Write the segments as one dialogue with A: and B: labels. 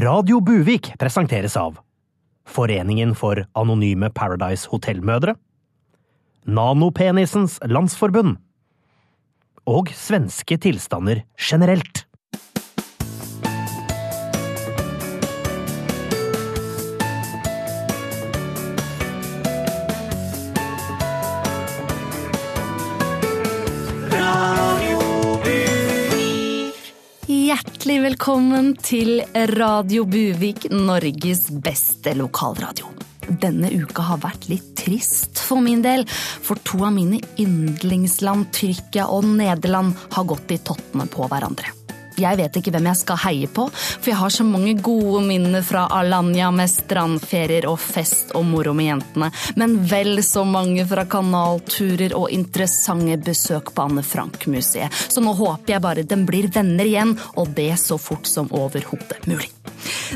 A: Radio Buvik presenteres av Foreningen for anonyme Paradise Hotel-mødre, Nanopenisens landsforbund og svenske tilstander generelt.
B: Hjertelig velkommen til Radio Buvik, Norges beste lokalradio. Denne uka har vært litt trist for min del, for to av mine yndlingsland, Tyrkia og Nederland, har gått i tottene på hverandre. Jeg vet ikke hvem jeg skal heie på, for jeg har så mange gode minner fra Alanya med strandferier og fest og moro med jentene, men vel så mange fra kanalturer og interessante besøk på Anne Frank-museet. Så nå håper jeg bare den blir venner igjen, og det så fort som overhodet mulig.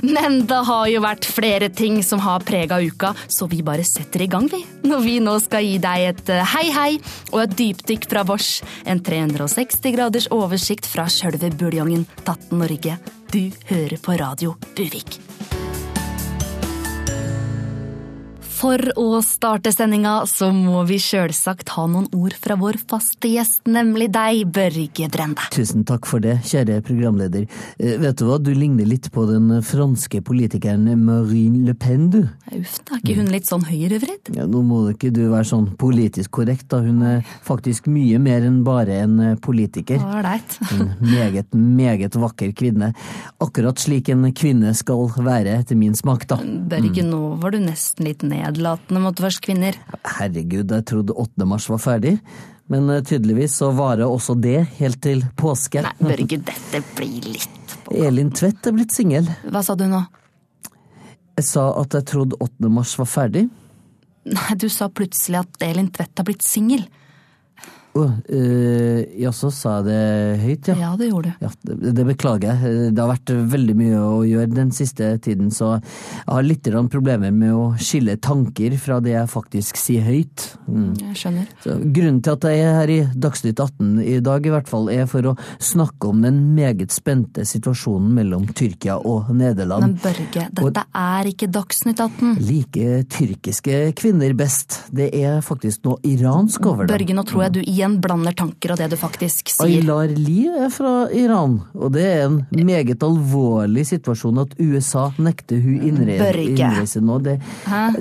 B: Men det har jo vært flere ting som har prega uka, så vi bare setter i gang, vi. Når vi nå skal gi deg et eh, hei, hei og et dypdykk fra vårs. En 360 graders oversikt fra sjølve buljongen Tatten Norge. Du hører på Radio Buvik. For å starte sendinga så må vi sjølsagt ha noen ord fra vår faste gjest, nemlig deg, Børge Brende.
C: Tusen takk for det, kjære programleder. Eh, vet du hva, du ligner litt på den franske politikeren Marine Le Pen, du.
B: Uff, da er ikke hun litt sånn høyrevridd?
C: Ja, nå må ikke du være sånn politisk korrekt, da. Hun er faktisk mye mer enn bare en eh, politiker.
B: Ålreit.
C: En meget, meget vakker kvinne. Akkurat slik en kvinne skal være, etter min smak, da.
B: Børge, nå var du nesten litt nedlatende mot oss kvinner.
C: Herregud, jeg trodde 8. mars var ferdig. Men eh, tydeligvis så varer også det helt til påske.
B: Nei, Børge, dette blir litt
C: Elin Tvedt er blitt singel.
B: Hva sa du nå?
C: Jeg sa at jeg trodde 8. mars var ferdig.
B: Nei, du sa plutselig at Elin Tvedt har blitt singel.
C: Å, eh, ja, så sa jeg det høyt, ja.
B: Ja, det gjorde du.
C: Ja, det, det beklager jeg. Det har vært veldig mye å gjøre den siste tiden, så jeg har litt problemer med å skille tanker fra det jeg faktisk sier høyt. Mm.
B: Jeg skjønner.
C: Så grunnen til at jeg er her i Dagsnytt 18 i dag, i hvert fall, er for å snakke om den meget spente situasjonen mellom Tyrkia og Nederland.
B: Men Børge, dette er ikke Dagsnytt 18.
C: Like tyrkiske kvinner best. Det er faktisk noe iransk over det.
B: Børge, nå tror jeg du igjen blander tanker og det du faktisk sier.
C: Aylar Lie er fra Iran, og det er en meget alvorlig situasjon at USA nekter hun innre innreise nå. Det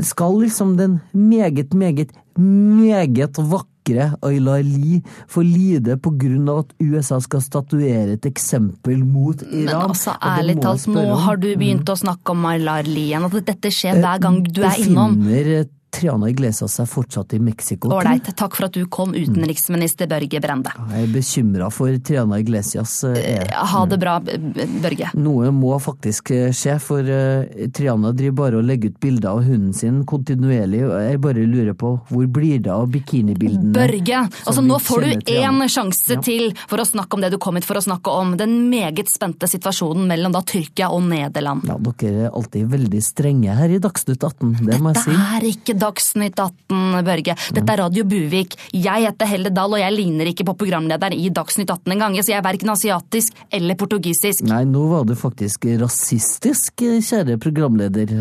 C: skal liksom den meget, meget, meget vakre Aylar Lie få lide på grunn av at USA skal statuere et eksempel mot Iran.
B: Men altså, ærlig talt, nå har du begynt å snakke om Aylar igjen. at dette skjer hver gang du er innom.
C: finner eh, Triana Iglesias er fortsatt i Mexico?
B: Ålreit, takk for at du kom, utenriksminister Børge Brende.
C: Jeg er bekymra for Triana Iglesias. eh, er.
B: Ha det bra, B- B- Børge.
C: Noe må faktisk eh, skje, for eh, Triana driver bare og legger ut bilder av hunden sin kontinuerlig, jeg bare lurer på hvor blir det av bikinibildene?
B: Børge, altså nå får du én sjanse
C: Ja.
B: til for å snakke om det du kom hit for å snakke om. Den meget spente situasjonen mellom da Tyrkia og Nederland.
C: Ja, dere er alltid veldig strenge her i Dagsnytt 18, det må jeg
B: Det
C: si.
B: er ikke Dagsnytt 18, Børge. Dette er Radio Buvik. Jeg heter Helle Dahl, og jeg ligner ikke på programlederen i Dagsnytt 18 engang, så jeg er verken asiatisk eller portugisisk.
C: Nei, nå var du faktisk rasistisk, kjære programleder.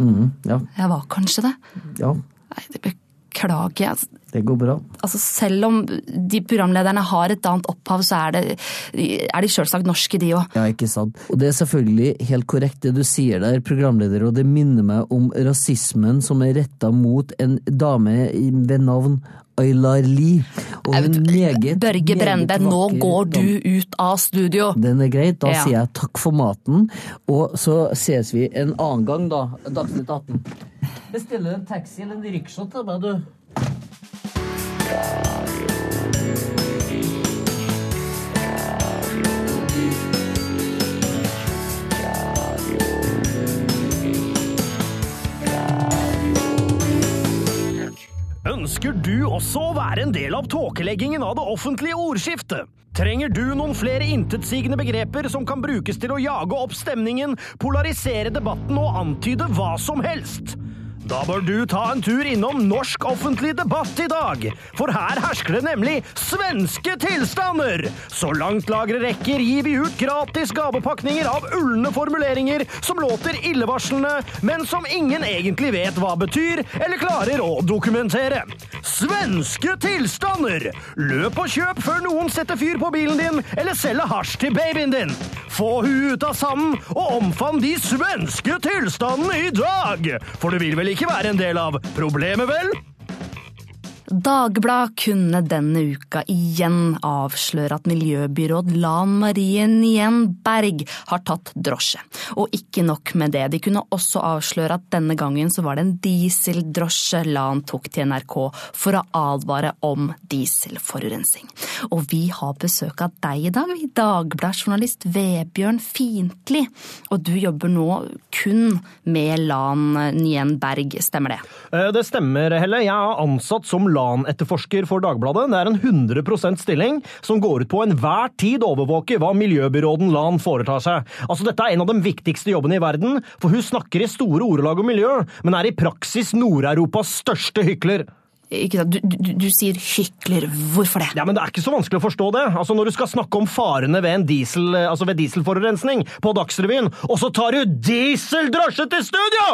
C: Mm, ja,
B: Jeg var kanskje det.
C: ja,
B: Nei, det beklager jeg.
C: Det går bra.
B: Altså, selv om de programlederne har et annet opphav, så er, det, er de sjølsagt norske, de òg.
C: Ja, ikke sant. Og det er selvfølgelig helt korrekt det du sier der, programleder, og det minner meg om rasismen som er retta mot en dame ved navn Aylar Lie. Og en meget,
B: Børge Brende, nå går du ut av studio.
C: Den er greit, da
B: Ja.
C: sier jeg takk for maten, og så ses vi en annen gang, da. Dagsnytt 18. Bestiller en taxi eller en rickshaw til meg, du?
A: Ønsker du også å være en del av tåkeleggingen av det offentlige ordskiftet? Trenger du noen flere intetsigende begreper som kan brukes til å jage opp stemningen, polarisere debatten og antyde hva som helst? Da bør du ta en tur innom Norsk offentlig debatt i dag, for her hersker det nemlig svenske tilstander! Så langt lageret rekker gir vi ut gratis gavepakninger av ulne formuleringer som låter illevarslende, men som ingen egentlig vet hva betyr eller klarer å dokumentere. Svenske tilstander! Løp og kjøp før noen setter fyr på bilen din eller selger hasj til babyen din. Få hun ut av sanden og omfavn de svenske tilstandene i dag! For du vil vel ikke være en del av problemet, vel?
B: Dagbladet kunne denne uka igjen avsløre at miljøbyråd Lan Marie Nien Berg har tatt drosje. Og ikke nok med det, de kunne også avsløre at denne gangen så var det en dieseldrosje Lan tok til NRK for å advare om dieselforurensning. Og vi har besøk av deg i dag, Dagbladet-journalist Vebjørn Fintli. Og du jobber nå kun med Lan Nien Berg, stemmer det?
A: Eh, det stemmer, Helle. Jeg er ansatt som LAN-etterforsker for Dagbladet. Det er en 100% stilling som går ut på enhver tid overvåke hva miljøbyråden LAN foretar seg. Altså, Dette er en av de viktigste jobbene i verden, for hun snakker i store ordelag om miljø, men er i praksis Nord-Europas største hykler.
B: Du, du, du, sier hykler, hvorfor det?
A: Ja, men Det er ikke så vanskelig å forstå det. Altså Når du skal snakke om farene ved, diesel, altså ved dieselforurensning på Dagsrevyen, og så tar du dieseldrosje til studio!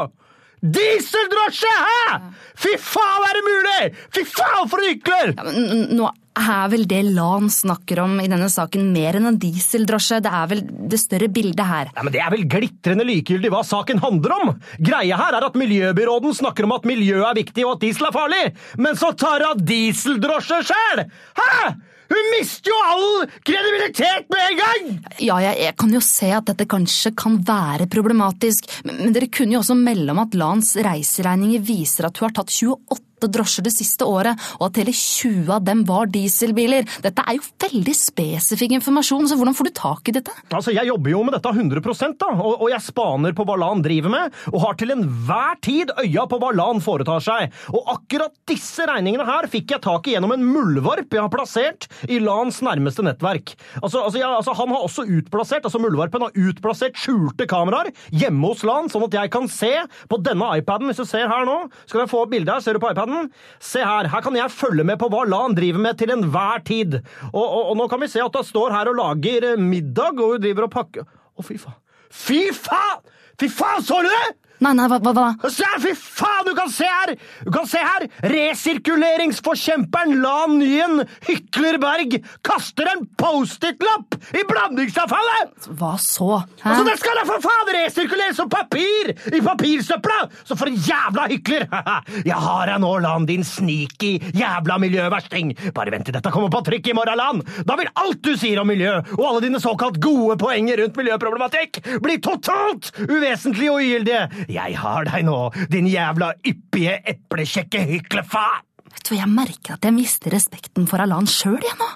A: Dieseldrosje! Hæ?! Fy faen, er det mulig?! Fy faen, for hykler!
B: Ja, nå er vel det Lan snakker om i denne saken mer enn en dieseldrosje? Det er vel det større bildet her?
A: Ja, men Det er vel glitrende likegyldig hva saken handler om! Greia her er at miljøbyråden snakker om at miljøet er viktig og at diesel er farlig, men så tar hun dieseldrosje sjæl! Hæ?! Hun mister jo all kredibilitet med en gang!
B: Ja, jeg, jeg, kan jo se at dette kanskje kan være problematisk, men, men dere kunne jo også melde om at Lans reiseregninger viser at hun har tatt 28 drosjer det siste året, og at hele 20 av dem var dieselbiler. Dette er jo veldig spesifikk informasjon, så hvordan får du tak i dette?
A: Altså, Jeg jobber jo med dette 100 da, og, og jeg spaner på hva LAN driver med, og har til enhver tid øya på hva LAN foretar seg. Og akkurat disse regningene her fikk jeg tak i gjennom en muldvarp jeg har plassert i LANs nærmeste nettverk. Altså, altså, ja, altså Han har også utplassert, altså muldvarpen har utplassert skjulte kameraer hjemme hos LAN, sånn at jeg kan se på denne iPaden, hvis du ser her nå, skal jeg få bilde her, ser du på iPaden? Verden. Se her, her kan jeg følge med på hva LAN driver med til enhver tid. Og, og, og nå kan vi se at hun står her og lager middag, og hun driver og pakker Å, fy faen. Fy faen! Fy faen, så du det?!
B: Nei, nei, hva, hva, hva?
A: Fy faen, du kan se her! Du kan se her! Resirkuleringsforkjemperen Lan Nyen Hyklerberg kaster en Post-It-lapp i blandingsavfallet!
B: Hva så?
A: Hæ? Altså, Det skal da for faen resirkuleres som papir i papirsøpla! Så for en jævla hykler! Jeg har deg nå, Lan, din sneaky jævla miljøversting! Bare vent til dette kommer på trykk i morgen, Lan! Da vil alt du sier om miljø, og alle dine såkalt gode poenger rundt miljøproblematikk, bli totalt uvesentlige og ugyldige! Jeg har deg nå, din jævla yppige, eplekjekke hyklefar!
B: Vet du Jeg merker at jeg mister respekten for Alan sjøl, jeg nå.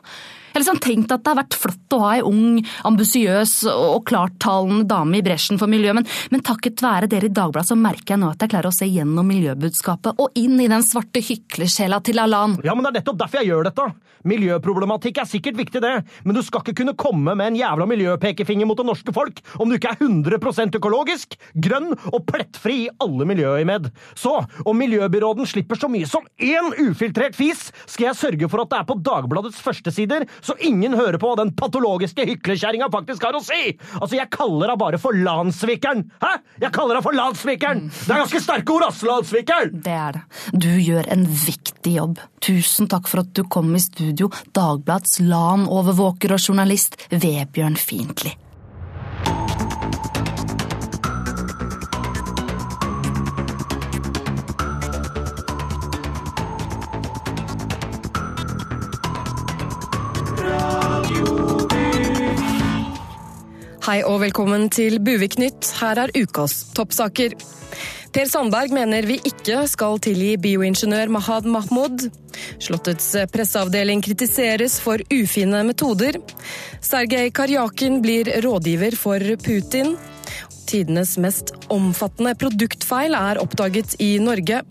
B: Har liksom tenkt at det har vært flott å ha ei ung, ambisiøs og klarttalende dame i bresjen for miljøet, men, men, takket være dere i Dagbladet så merker jeg nå at jeg klarer å se gjennom miljøbudskapet og inn i den svarte hyklersjela til Alan.
A: Ja, men det er nettopp derfor jeg gjør dette. Miljøproblematikk er sikkert viktig, det, men du skal ikke kunne komme med en jævla miljøpekefinger mot det norske folk om du ikke er 100% økologisk, grønn og plettfri i alle miljøer, Imed. Så om miljøbyråden slipper så mye som én ufiltrert fis, skal jeg sørge for at det er på Dagbladets førstesider, så ingen hører på hva den patologiske hyklekjerringa faktisk har å si! Altså, jeg kaller henne bare for Landsvikeren! Hæ? Jeg kaller henne for Landsvikeren! Det er ganske sterke ord, ass! Landsvikeren!
B: Det er det. Du gjør en viktig jobb. Tusen takk for at du kom i studio Dagblads LAN-overvåker og journalist Vebjørn Fintli.
D: Hei og velkommen til Buviknytt. Her er ukas toppsaker. Per Sandberg mener vi ikke skal tilgi bioingeniør Mahad Mahmoud. Slottets presseavdeling kritiseres for ufine metoder. Sergej Karjakin blir rådgiver for Putin. Tidenes mest omfattende produktfeil er oppdaget i Norge.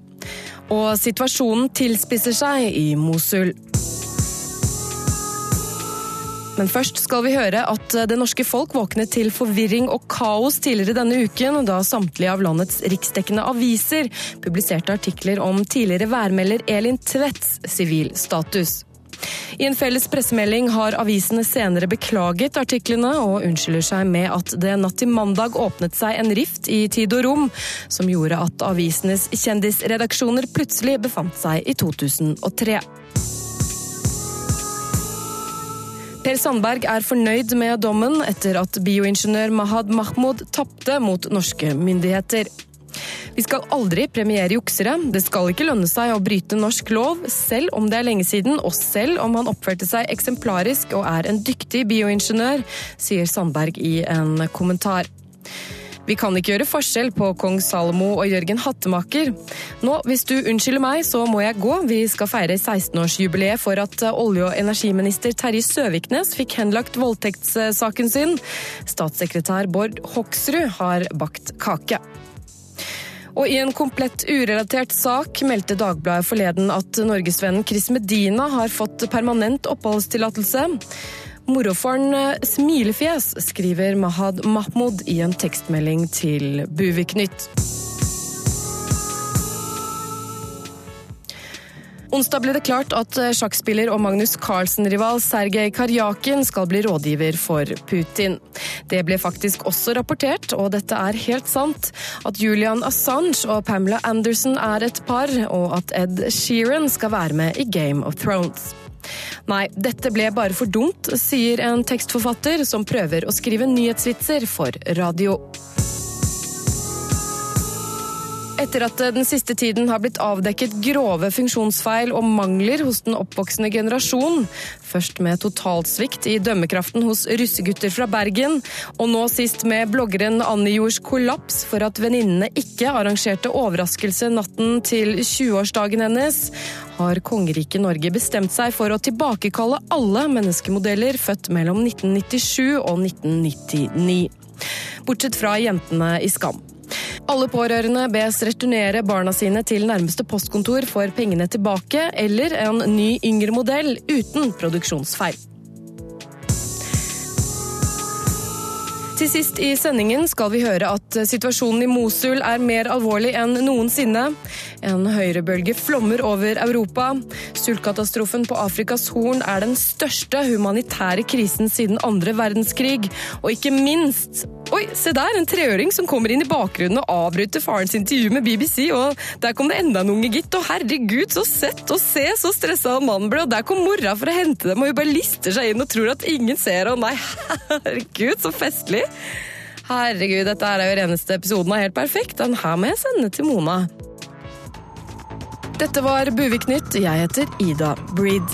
D: Og situasjonen tilspisser seg i Mosul. Men først skal vi høre at det norske folk våknet til forvirring og kaos tidligere denne uken, da samtlige av landets riksdekkende aviser publiserte artikler om tidligere værmelder Elin Tvedts sivilstatus. I en felles pressemelding har avisene senere beklaget artiklene, og unnskylder seg med at det natt til mandag åpnet seg en rift i tid og rom, som gjorde at avisenes kjendisredaksjoner plutselig befant seg i 2003. Per Sandberg er fornøyd med dommen etter at bioingeniør Mahad Mahmoud tapte mot norske myndigheter. Vi skal aldri premiere juksere. Det skal ikke lønne seg å bryte norsk lov, selv om det er lenge siden, og selv om han oppførte seg eksemplarisk og er en dyktig bioingeniør, sier Sandberg i en kommentar. Vi kan ikke gjøre forskjell på kong Salomo og Jørgen Hattemaker. Nå, hvis du unnskylder meg, så må jeg gå. Vi skal feire 16-årsjubileet for at olje- og energiminister Terje Søviknes fikk henlagt voldtektssaken sin. Statssekretær Bård Hoksrud har bakt kake. Og i en komplett urelatert sak meldte Dagbladet forleden at norgesvennen Chris Medina har fått permanent oppholdstillatelse. Morofaren eh, Smilefjes, skriver Mahad Mahmoud i en tekstmelding til Buviknytt. Onsdag ble det klart at eh, sjakkspiller og Magnus Carlsen-rival Sergej Karjakin skal bli rådgiver for Putin. Det ble faktisk også rapportert, og dette er helt sant, at Julian Assange og Pamela Anderson er et par, og at Ed Sheeran skal være med i Game of Thrones. Nei, dette ble bare for dumt, sier en tekstforfatter som prøver å skrive nyhetsvitser for radio. Etter at den siste tiden har blitt avdekket grove funksjonsfeil og mangler hos den oppvoksende generasjon, først med totalsvikt i dømmekraften hos russegutter fra Bergen, og nå sist med bloggeren Annie Jords kollaps for at venninnene ikke arrangerte overraskelse natten til 20-årsdagen hennes, har kongeriket Norge bestemt seg for å tilbakekalle alle menneskemodeller født mellom 1997 og 1999. Bortsett fra jentene i Skam. Alle pårørende bes returnere barna sine til nærmeste postkontor for pengene tilbake, eller en ny yngre modell uten produksjonsfeil. Til sist i sendingen skal vi høre at situasjonen i Mosul er mer alvorlig enn noensinne. En høyrebølge flommer over Europa. Sultkatastrofen på Afrikas Horn er den største humanitære krisen siden andre verdenskrig. Og ikke minst Oi, se der! En treåring som kommer inn i bakgrunnen og avbryter farens intervju med BBC. Og der kom det enda en unge, gitt. Og herregud, så sett og se så stressa mannen ble. Og der kom mora for å hente dem, og hun bare lister seg inn og tror at ingen ser. Og nei, herregud, så festlig! Herregud, dette er jo reneste episoden av Helt perfekt. Den her må jeg sende til Mona. Dette var Buvik-nytt. Jeg heter Ida Breed.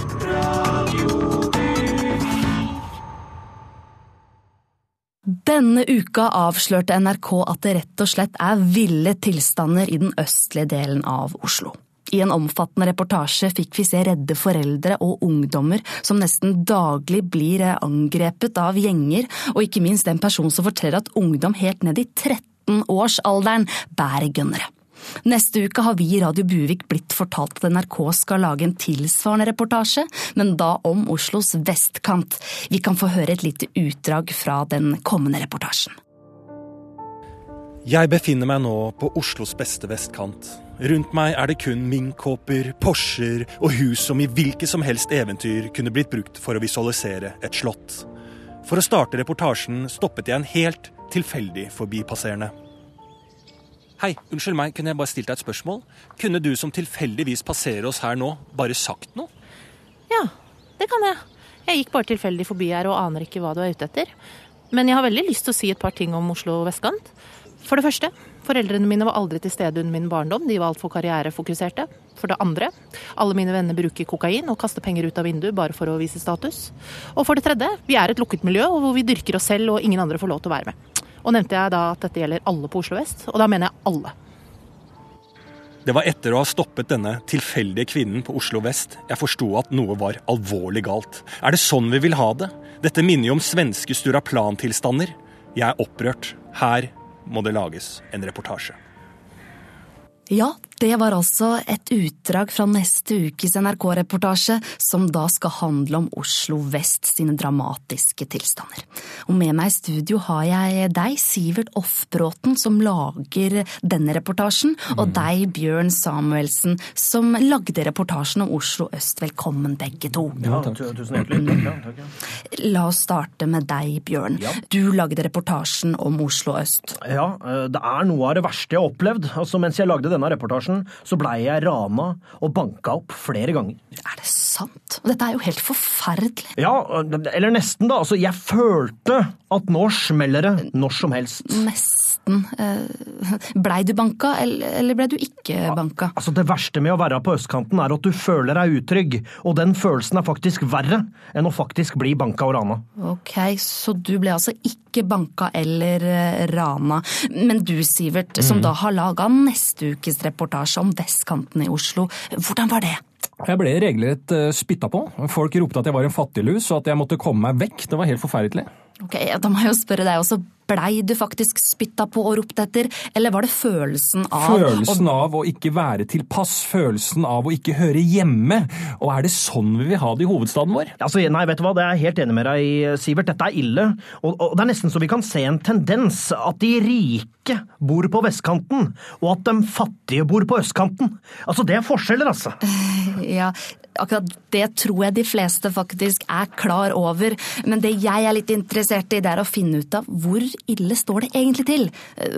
B: Denne uka avslørte NRK at det rett og slett er ville tilstander i den østlige delen av Oslo. I en omfattende reportasje fikk vi se redde foreldre og ungdommer som nesten daglig blir angrepet av gjenger, og ikke minst en person som forteller at ungdom helt ned i 13-årsalderen bærer gønnere. Neste uke har vi i Radio Buvik blitt fortalt at NRK skal lage en tilsvarende reportasje, men da om Oslos vestkant. Vi kan få høre et lite utdrag fra den kommende reportasjen.
E: Jeg befinner meg nå på Oslos beste vestkant. Rundt meg er det kun minkkåper, Porscher og hus som i hvilket som helst eventyr kunne blitt brukt for å visualisere et slott. For å starte reportasjen stoppet jeg en helt tilfeldig forbipasserende. Hei, unnskyld meg, kunne jeg bare stilt deg et spørsmål? Kunne du som tilfeldigvis passerer oss her nå, bare sagt noe?
F: Ja, det kan jeg. Jeg gikk bare tilfeldig forbi her og aner ikke hva du er ute etter. Men jeg har veldig lyst til å si et par ting om Oslo vestkant. For det første, foreldrene mine var aldri til stede under min barndom, de var altfor karrierefokuserte. For det andre, alle mine venner bruker kokain og kaster penger ut av vinduet bare for å vise status. Og for det tredje, vi er et lukket miljø hvor vi dyrker oss selv og ingen andre får lov til å være med. Og nevnte jeg da at dette gjelder alle på Oslo vest, og da mener jeg alle.
E: Det var etter å ha stoppet denne tilfeldige kvinnen på Oslo vest jeg forsto at noe var alvorlig galt. Er det sånn vi vil ha det? Dette minner jo om svenske Sturaplan-tilstander. Jeg er opprørt. Her må det lages en reportasje.
B: Ja, Det var altså et utdrag fra neste ukes NRK-reportasje, som da skal handle om Oslo vest sine dramatiske tilstander. Og med meg i studio har jeg deg, Sivert Offbråten, som lager denne reportasjen, og deg, Bjørn Samuelsen, som lagde reportasjen om Oslo øst. Velkommen, begge to.
A: Ja, tusen hjertelig. Takk, takk.
B: La oss starte med deg, Bjørn. Du lagde reportasjen om Oslo øst.
A: Ja, eh, det er noe av det verste jeg har opplevd. Altså, mens jeg lagde denne reportasjen, så blei jeg rana og banka opp flere ganger.
B: Er det sant? Dette er jo helt forferdelig.
A: Ja, eller nesten, da. Altså, jeg følte at nå smeller det når som helst.
B: Nesten. Eh, Blei du banka, eller blei ble du ikke banka?
A: Altså, Det verste med å være på østkanten er at du føler deg utrygg, og den følelsen er faktisk verre enn å faktisk bli banka og rana.
B: Ok, så du ble altså ikke banka eller eh, rana. Men du, Sivert, som da har laga neste ukes reportasje om vestkanten i Oslo, hvordan var det?
G: Jeg ble regelrett eh, spytta på. Folk ropte at jeg var en fattiglus og at jeg måtte komme meg vekk. Det var helt forferdelig.
B: Ok, Da må jeg jo spørre deg også, blei du faktisk spytta på og ropt etter, eller var det følelsen av
G: Følelsen av å ikke være til pass, følelsen av å ikke høre hjemme. Og er det sånn vi vil ha det i hovedstaden vår?
A: Altså, nei, vet du hva, det er jeg helt enig med deg i, Sivert. Dette er ille. Og, og det er nesten så vi kan se en tendens. At de rike bor på vestkanten, og at de fattige bor på østkanten. Altså, det er forskjeller, altså.
B: Ja, akkurat det tror jeg de fleste faktisk er klar over. Men det jeg er litt interessert i, det er å finne ut av hvor ille står det egentlig til?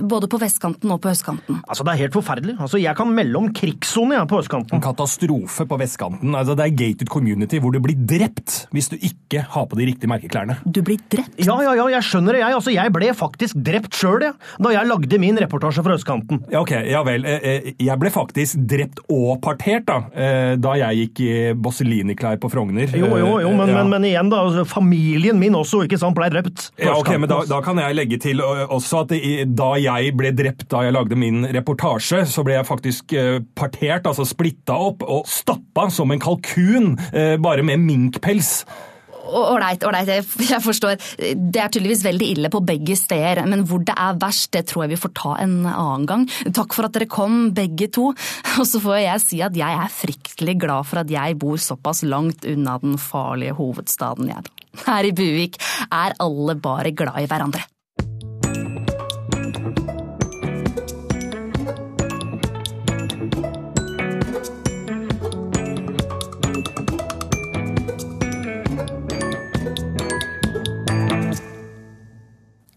B: Både på vestkanten og på østkanten.
A: Altså, Det er helt forferdelig. Altså, Jeg kan melde om krigssone ja, på østkanten.
G: En katastrofe på vestkanten. Altså, det er gated community hvor du blir drept hvis du ikke har på de riktige merkeklærne.
B: Du blir drept.
A: Ja, ja, ja, jeg skjønner det. Jeg, altså, jeg ble faktisk drept sjøl, jeg, da jeg lagde min reportasje fra østkanten.
G: Ja, ok, ja vel. Eh, eh, Jeg ble faktisk drept og partert da, eh, da jeg gikk i Bosselini-klær på Frogner.
A: Jo, jo, jo, men,
G: ja.
A: men, men igjen, da. altså, Familien min også, ikke sant, blei drept. På
G: Ja, ok, men da, da kan jeg legge til også at da jeg ble drept da jeg lagde min reportasje, så ble jeg faktisk partert, altså splitta opp og stappa som en kalkun, bare med minkpels.
B: Ålreit, ålreit, jeg forstår. Det er tydeligvis veldig ille på begge steder, men hvor det er verst, det tror jeg vi får ta en annen gang. Takk for at dere kom, begge to. Og så får jeg si at jeg er fryktelig glad for at jeg bor såpass langt unna den farlige hovedstaden, jeg. Her i Buvik er alle bare glad i hverandre.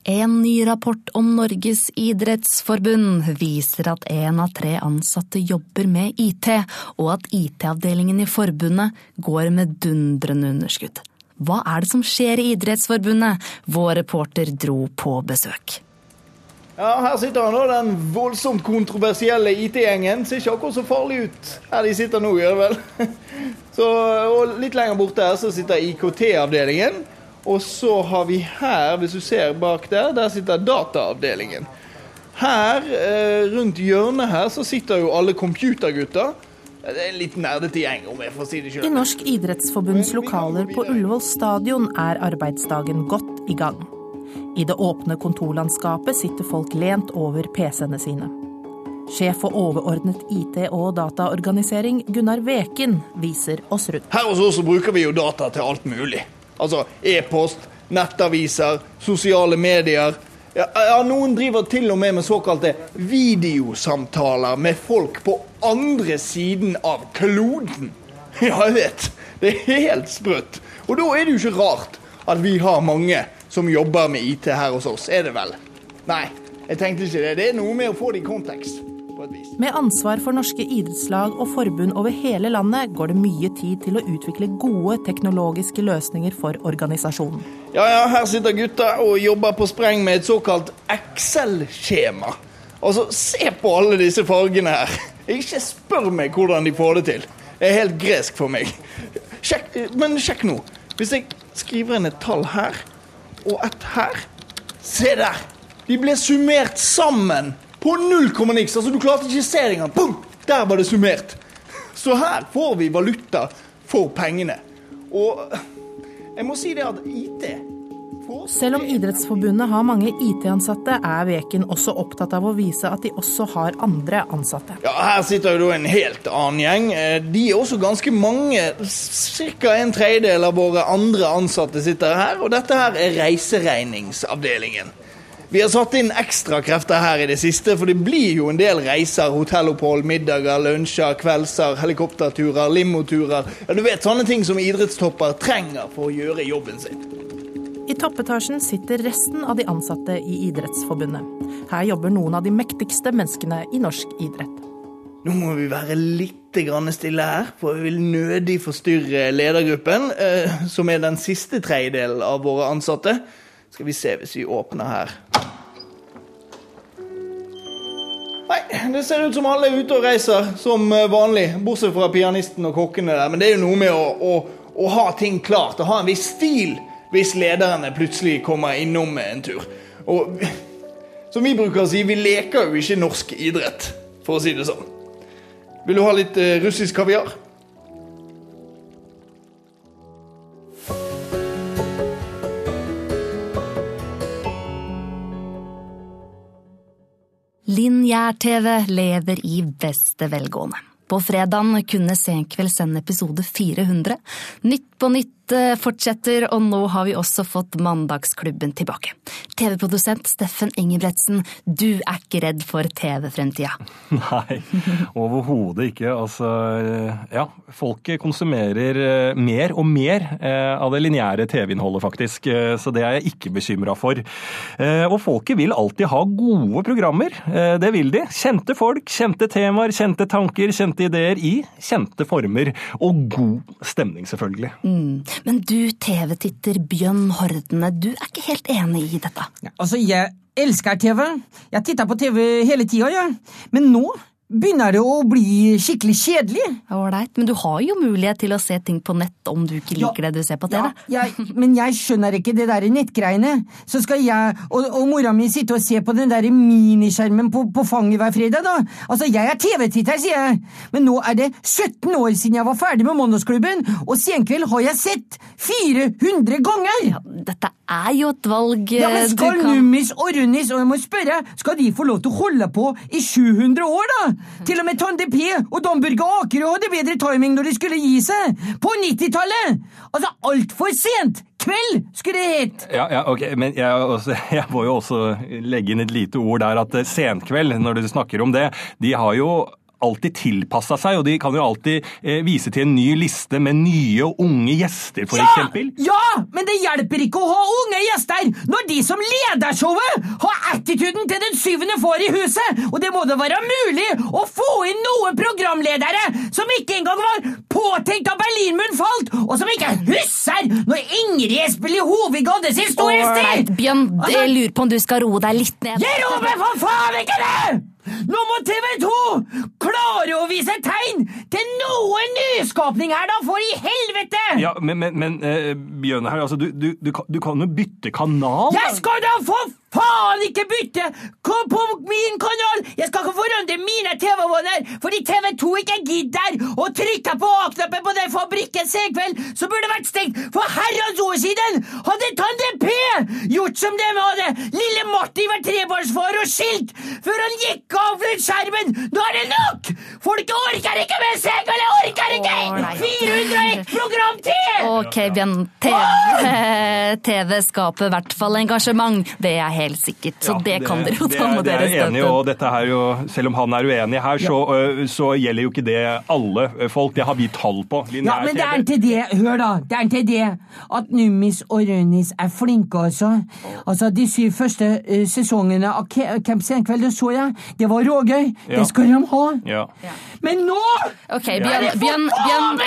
B: En ny rapport om Norges idrettsforbund viser at én av tre ansatte jobber med IT, og at IT-avdelingen i forbundet går med dundrende underskudd. Hva er det som skjer i Idrettsforbundet? Vår reporter dro på besøk.
H: Ja, Her sitter han nå, den voldsomt kontroversielle IT-gjengen. Ser ikke akkurat så farlig ut her de sitter nå, gjør det vel? Så, og litt lenger borte her så sitter IKT-avdelingen. Og så har vi her, hvis du ser bak der, der sitter dataavdelingen. Her, eh, rundt hjørnet her, så sitter jo alle computergutter. Det er en nerdete gjeng, om jeg får si det
F: I. Norsk idrettsforbunds lokaler på Ullevål stadion er arbeidsdagen godt i gang. I det åpne kontorlandskapet sitter folk lent over PC-ene sine. Sjef for overordnet IT- og dataorganisering, Gunnar Veken, viser oss rundt.
H: Her hos oss bruker vi jo data til alt mulig. Altså e-post, nettaviser, sosiale medier. Ja, Noen driver til og med med såkalte videosamtaler med folk på andre siden av kloden. Ja, jeg vet. Det er helt sprøtt. Og da er det jo ikke rart at vi har mange som jobber med IT her hos oss, er det vel? Nei, jeg tenkte ikke det. Det er noe med å få det i kontekst.
F: Med ansvar for norske idrettslag og forbund over hele landet går det mye tid til å utvikle gode teknologiske løsninger for organisasjonen.
H: Ja, ja, her sitter gutta og jobber på spreng med et såkalt Excel-skjema. Altså, se på alle disse fargene her. Ikke spør meg hvordan de får det til. Det er helt gresk for meg. Sjekk, men sjekk nå. Hvis jeg skriver inn et tall her, og et her Se der! De ble summert sammen på null komma niks. Altså, du klarte ikke se engang. Boom! Der var det summert. Så her får vi valuta for pengene. Og jeg må si det at IT
F: Selv om Idrettsforbundet har mange IT-ansatte, er Veken også opptatt av å vise at de også har andre ansatte.
H: Ja, Her sitter jo en helt annen gjeng. Eh, De er også ganske mange. Ca. en tredjedel av våre andre ansatte sitter her. Og dette her er reiseregningsavdelingen. Vi har satt inn ekstra krefter her i det siste, for det blir jo en del reiser. Hotellopphold, middager, lunsjer, kveldser, helikopterturer, limoturer. Ja, du vet sånne ting som idrettstopper trenger for å gjøre jobben sin.
F: I toppetasjen sitter resten av de ansatte i Idrettsforbundet. Her jobber noen av de mektigste menneskene i norsk idrett.
H: Nå må vi være litt stille her, for vi vil nødig forstyrre ledergruppen, eh, som er den siste tredjedelen av våre ansatte. Skal vi se hvis vi åpner her. Det ser ut som alle er ute og reiser som eh, vanlig, bortsett fra pianisten og kokkene der. Men det er jo noe med å, å, å ha ting klart, å ha en viss stil, hvis lederne plutselig kommer innom en tur. Og som vi bruker å si, vi leker jo ikke norsk idrett, for å si det sånn. Vil du ha litt eh, russisk kaviar?
B: Lineær-TV lever i beste velgående. På fredagen kunne Senkveld sende episode 400. Nytt på nytt eh, fortsetter, og nå har vi også fått Mandagsklubben tilbake. TV-produsent Steffen Ingebretsen, du er ikke redd for TV-fremtida?
G: Nei, overhodet ikke. Altså, ja, folket konsumerer eh, mer og mer eh, av det lineære TV-innholdet, faktisk. Eh, Så det er jeg ikke bekymra for. Eh, Og folket vil alltid ha gode programmer. Eh, Det vil de. Kjente folk, kjente temaer, kjente tanker, kjente ideer i kjente former. Og god stemning, selvfølgelig.
B: Men du, TV-titter Bjørn Hordene, du er ikke helt enig i dette?
I: Altså, jeg elsker TV. Jeg titter på TV hele tida, jeg. Men nå begynner det å bli skikkelig kjedelig.
B: Ålreit, men du har jo mulighet til å se ting på nett om du ikke liker det du ser på TV.
I: Ja, jeg, men jeg skjønner ikke det der nettgreiene. Så skal jeg og, og mora mi sitte og se på den der miniskjermen på, på fanget hver fredag, da. Altså, jeg er TV-titter, sier jeg. Men nå er det 17 år siden jeg var ferdig med Mandagsklubben, og Senkveld har jeg sett 400 ganger!
B: Ja, dette er jo et valg
I: Ja, men
B: eh,
I: Skal
B: kan
I: Nummis og Runnis og jeg må spørre, skal de få lov til å holde på i 700 år, da? Til og med Tande P og Dan Børge Akerø hadde bedre timing når de skulle gi seg! På 90-tallet! Altså, altfor sent! Kveld, skulle det hett!
G: Ja, ja, ok, men jeg, også, jeg må jo også legge inn et lite ord der at eh, Senkveld, når du snakker om det, de har jo alltid tilpassa seg, og de kan jo alltid eh, vise til en ny liste med nye og unge gjester, for eksempel.
I: Ja, men det hjelper ikke å ha unge gjester når de som leder showet har attituden til den syvende får i huset! Og det må da være mulig å få inn noen programledere som ikke engang var påtenkt da Berlinmuren falt, og som ikke husker når Ingrid spiller Hovig hadde sin storhetstid!
B: Ålreit, Bjørn,
I: Altså-
B: jeg lurer på om du skal roe deg litt ned.
I: Jeg roper for faen ikke det! Nå må TV 2 klare å vise tegn til noe nyskapning her, da, for i helvete!
G: Ja, men, men, men eh, Bjørn her, altså, du, du, du, kan- du kan jo bytte kanal.
I: Jeg skal da for faen ikke bytte Kom på min kanal! Jeg skal ikke forandre mine TV-vaner fordi TV2 ikke gidder å trykke på A-knappen på den fabrikken senkveld som burde vært stengt for herrens år siden! Hadde Tande P gjort som dem hadde lille Martin vært trebarnsfar og skilt før han gikk av fra skjermen! Nå er det nok! Folket orker ikke mer senkveld! Jeg orker ikke! 401 program til!
B: Ok, Bjørn. TV, TV skaper i hvert fall engasjement. Det er helt sikkert. Så
G: Ja,
B: det, kan dere jo
G: det
B: ta med dere.
G: det er jeg enig i, og dette her jo, Selv om han er uenig her, så, øh, så gjelder jo ikke det alle øh, folk. Det har vi tall på.
I: Ja, men det er til det, hør da, det er til det at Nummis og Rønnis er flinke altså. Altså, de syv første eh, sesongene av Camp Senkveld, det så jeg, det var rågøy.
G: Ja.
I: Det skal de ha.
G: Ja.
I: Men nå!
B: Ok, Bjørn, Bjørn, Bjørn,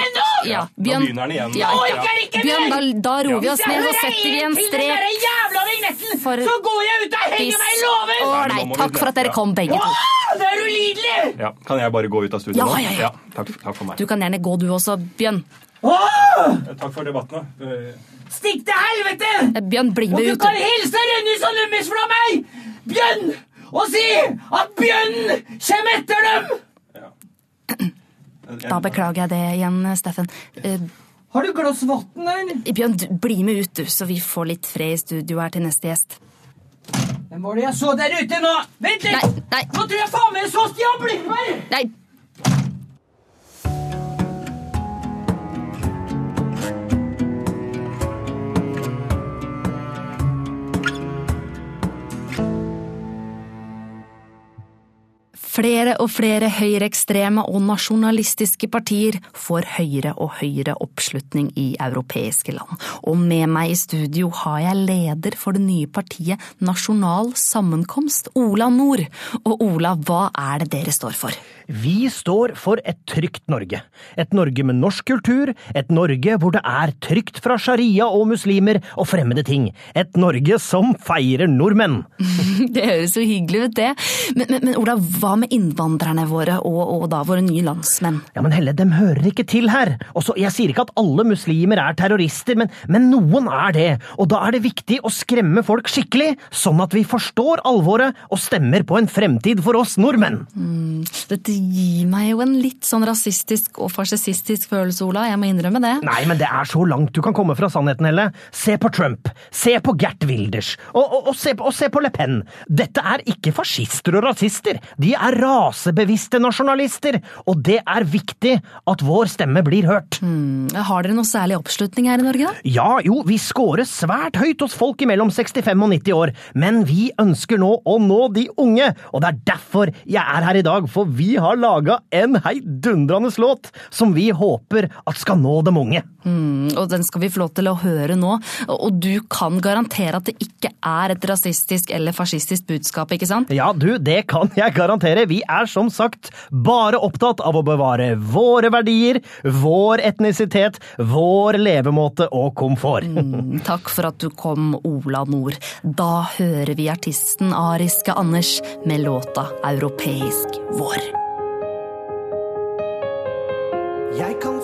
B: ja,
G: Nå
B: Bjørn,
G: begynner han igjen.
B: Ja, ja. Bjørn, da, da roer vi oss ned og setter vi en strek. For-
I: så går jeg ut og henger meg i låven!
B: Ålreit, takk for at dere kom, begge to.
I: Åh, det er ulidelig!
G: Ja. Kan jeg bare gå ut av studio
B: Ja,
G: nå?
B: ja, ja.
G: takk, takk for meg.
B: Du kan gjerne gå, du også, Bjørn.
I: Åh,
G: Takk for debatten. da. Øh,
I: stikk til helvete!
B: Eh, Bjørn, bli
I: Og du
B: ut.
I: kan hilse Rønnis og Lummis fra meg, Bjørn, og si at Bjørn kommer etter dem!
B: Da beklager jeg det igjen, Steffen. Eh,
I: Har du glass vann, eller?
B: Bjørn, bli med ut, du, så vi får litt fred i studio her til neste gjest.
I: Hvem var det jeg så der ute nå? Vent litt!
B: Nei, nei.
I: Nå tror jeg faen meg jeg så Stian Blindberg!
B: Nei, Flere og flere høyreekstreme og nasjonalistiske partier får høyere og høyere oppslutning i europeiske land. Og med meg i studio har jeg leder for det nye partiet Nasjonal Sammenkomst, Ola Nord. Og Ola, hva er det dere står for?
J: Vi står for et trygt Norge. Et Norge med norsk kultur, et Norge hvor det er trygt fra sharia og muslimer og fremmede ting. Et Norge som feirer nordmenn.
B: Det høres jo hyggelig ut, det. Men, men, men Ola, hva med innvandrerne våre, og, og da våre nye landsmenn?
J: Ja, men Helle, dem hører ikke til her. Også, jeg sier ikke at alle muslimer er terrorister, men, men noen er det. Og da er det viktig å skremme folk skikkelig, sånn at vi forstår alvoret og stemmer på en fremtid for oss nordmenn.
B: Dette gir meg jo en litt sånn rasistisk og farsistisk følelse, Ola. Jeg må innrømme det.
J: Nei, men det er så langt du kan komme fra sannheten, Helle. Se på Trump, se på Gert Wilders, og, og, og, se, og se på Le Pen. Dette er ikke fascister og rasister, de er rasebevisste nasjonalister, og det er viktig at vår stemme blir hørt.
B: Har dere noe særlig oppslutning her i Norge, da?
J: Ja, jo, vi scorer svært høyt hos folk imellom 65 og 90 år, men vi ønsker nå å nå de unge, og det er derfor jeg er her i dag, for vi har laga en heidundrende låt som vi håper at skal nå dem unge.
B: Mm, og den skal vi få lov til å høre nå. Og du kan garantere at det ikke er et rasistisk eller fascistisk budskap, ikke sant?
J: Ja, du, det kan jeg garantere. Vi er som sagt bare opptatt av å bevare våre verdier, vår etnisitet, vår levemåte og komfort.
B: Mm, Takk for at du kom, Ola Nord. Da hører vi artisten ariske Anders med låta Europeisk vår.
A: Jeg kan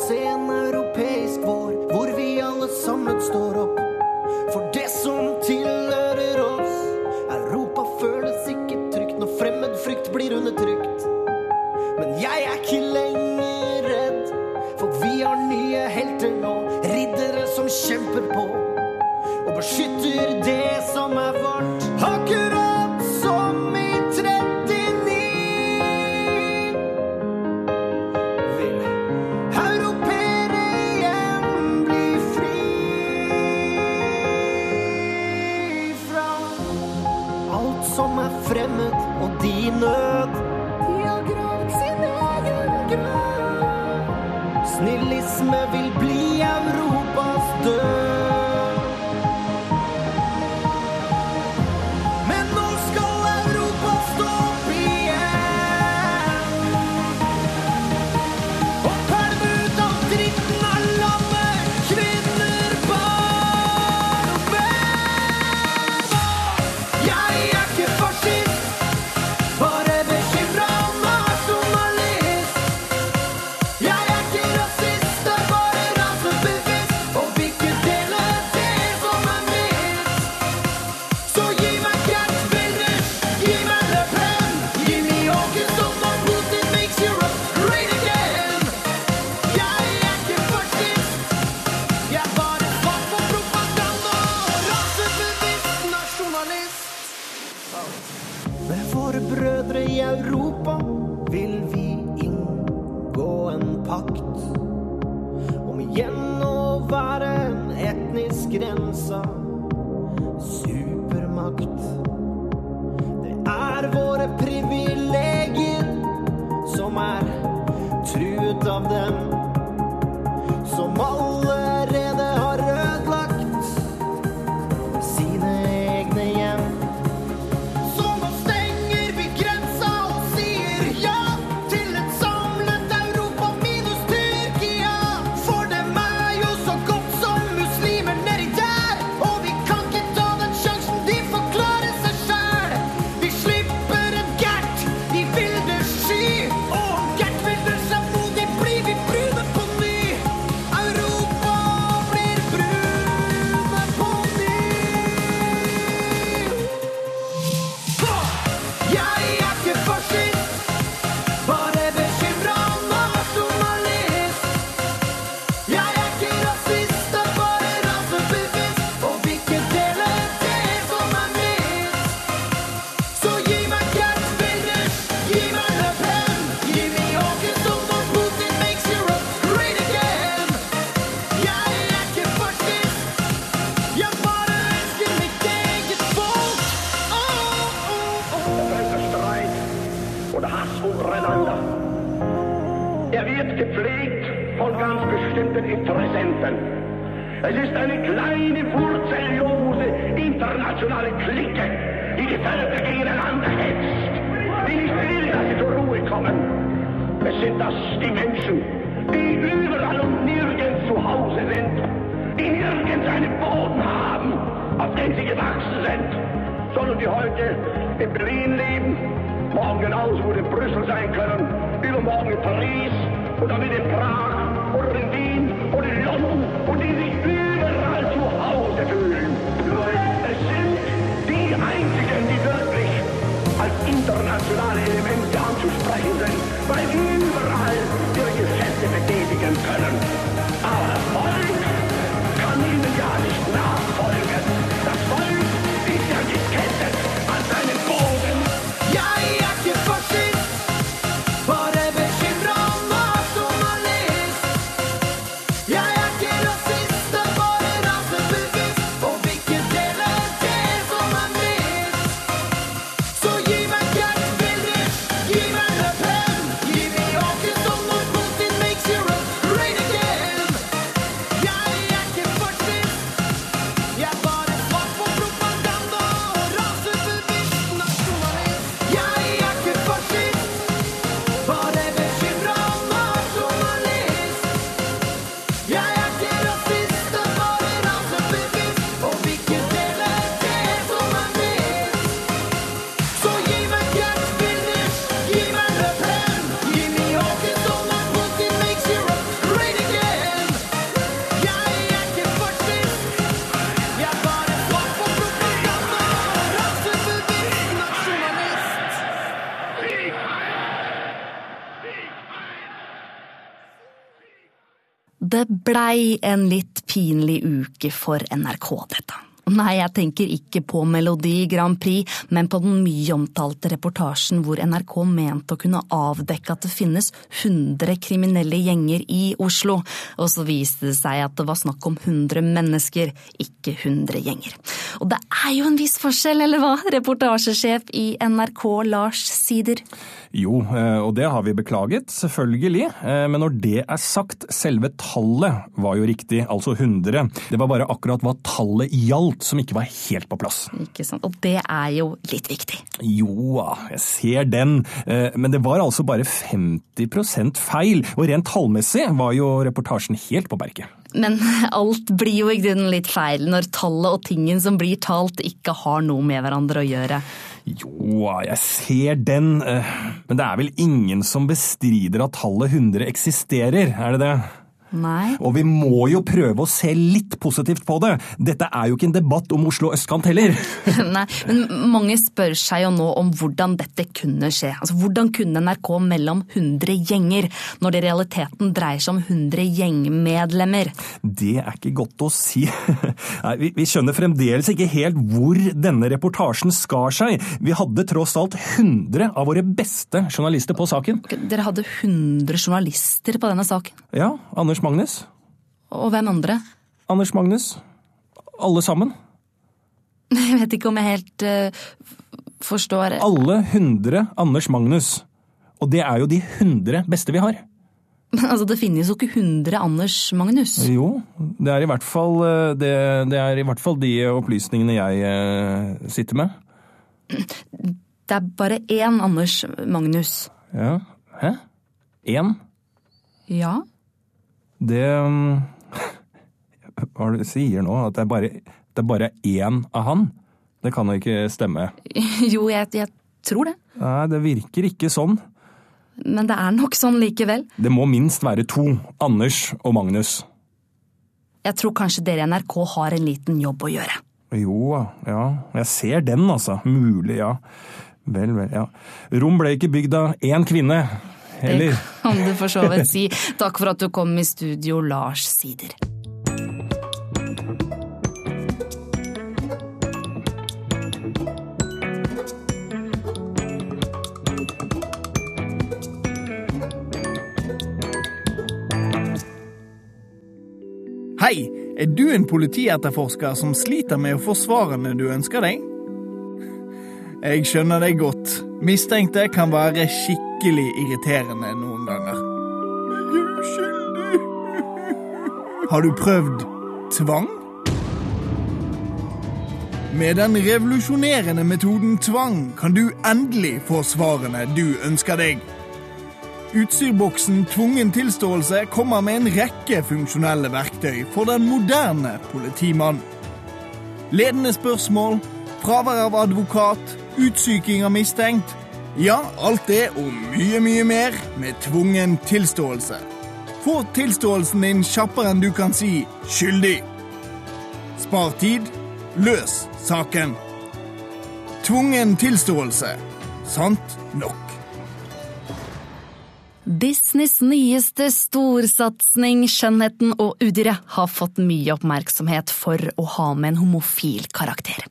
K: Interessenten. Es ist eine kleine, wurzellose internationale Clique, die die Völker gegeneinander hetzt, die nicht will, dass sie zur Ruhe kommen. Es sind das die Menschen, die überall und nirgends zu Hause sind, die nirgends einen Boden haben, auf den sie gewachsen sind, sondern die heute in Berlin leben, morgen genauso gut in Brüssel sein können, übermorgen in Paris dann wieder in Prag oder in Wien in London und die sich überall zu Hause fühlen. Es sind die einzigen, die wirklich als internationale Elemente anzusprechen sind, weil sie überall ihre Geschäfte betätigen können. Aber Volk kann ihnen ja nicht
B: Blei en litt pinlig uke for NRK, dette. Nei, jeg tenker ikke på Melodi Grand Prix, men på den mye omtalte reportasjen hvor NRK mente å kunne avdekke at det finnes 100 kriminelle gjenger i Oslo, og så viste det seg at det var snakk om 100 mennesker, ikke 100 gjenger. Og det er jo en viss forskjell, eller hva, reportasjesjef i NRK Lars Sider?
G: Jo, eh, og det har vi beklaget, selvfølgelig. Eh, Men når det er sagt, selve tallet var jo riktig, altså 100. Det var bare akkurat hva tallet gjaldt som ikke var helt på plass.
B: Ikke sant, og det er jo litt viktig.
G: Jo da, jeg ser den, eh, men det var altså bare 50% feil, og rent tallmessig var jo reportasjen helt på berget.
B: Men alt blir jo i grunnen litt feil når tallet og tingen som blir talt ikke har noe med hverandre å gjøre.
G: Jo, jeg ser den, eh, men det er vel ingen som bestrider at tallet 100 eksisterer, er det det?
B: Nei.
G: Og vi må jo prøve å se litt positivt på det. Dette er jo ikke en debatt om Oslo østkant heller.
B: Nei, men mange spør seg jo nå om hvordan dette kunne skje. Altså, Hvordan kunne NRK mellom 100 gjenger, når det i realiteten dreier seg om 100 gjengmedlemmer?
G: Det er ikke godt å si. Nei, vi, vi skjønner fremdeles ikke helt hvor denne reportasjen skar seg. Vi hadde tross alt 100 av våre beste journalister på saken.
B: Dere hadde 100 journalister på denne saken.
G: Ja, Anders Magnus.
B: Og hvem andre?
G: Anders Magnus. Alle sammen.
B: Jeg vet ikke om jeg helt uh, forstår
G: Alle 100 Anders Magnus. Og det er jo de 100 beste vi har.
B: Men Altså, Det finnes jo ikke 100 Anders Magnus.
G: Jo, det er i hvert fall, eh, det, det er i hvert fall de opplysningene jeg uh, sitter med.
B: Det er bare én Anders Magnus.
G: Ja. Hæ? Én?
B: Ja?
G: Det mm, Hva er det du sier nå? At det er bare, det er bare én av han? Det kan jo ikke stemme.
B: Jo, jeg, jeg tror det.
G: Nei, det virker ikke sånn.
B: Men det er nok sånn likevel.
G: Det må minst være to. Anders og Magnus.
B: Jeg tror kanskje dere i NRK har en liten jobb å gjøre.
G: Jo, ja. Jeg ser den, altså. Mulig, ja. Vel, vel, ja. Rom ble ikke bygd av én kvinne. Eller?
B: Det kan du for så vidt si. Takk for at du kom i studio, Lars Sider.
H: Hei, er du en politietterforsker som sliter med å få svarene du ønsker deg? Jeg skjønner deg godt. Mistenkte kan være skikkelig irriterende noen ganger. Jeg er uskyldig. Har du prøvd tvang? Med den revolusjonerende metoden tvang kan du endelig få svarene du ønsker deg. Utstyrboksen Tvungen tilståelse kommer med en rekke funksjonelle verktøy for den moderne politimann. Ledende spørsmål, fravær av advokat, utsyking av mistenkt. Ja, alt det og mye, mye mer med tvungen tilståelse. Få tilståelsen din kjappere enn du kan si 'skyldig'. Spar tid, løs saken. Tvungen tilståelse. Sant nok.
B: Disneys nyeste storsatsing Skjønnheten og udyret har fått mye oppmerksomhet for å ha med en homofil karakter.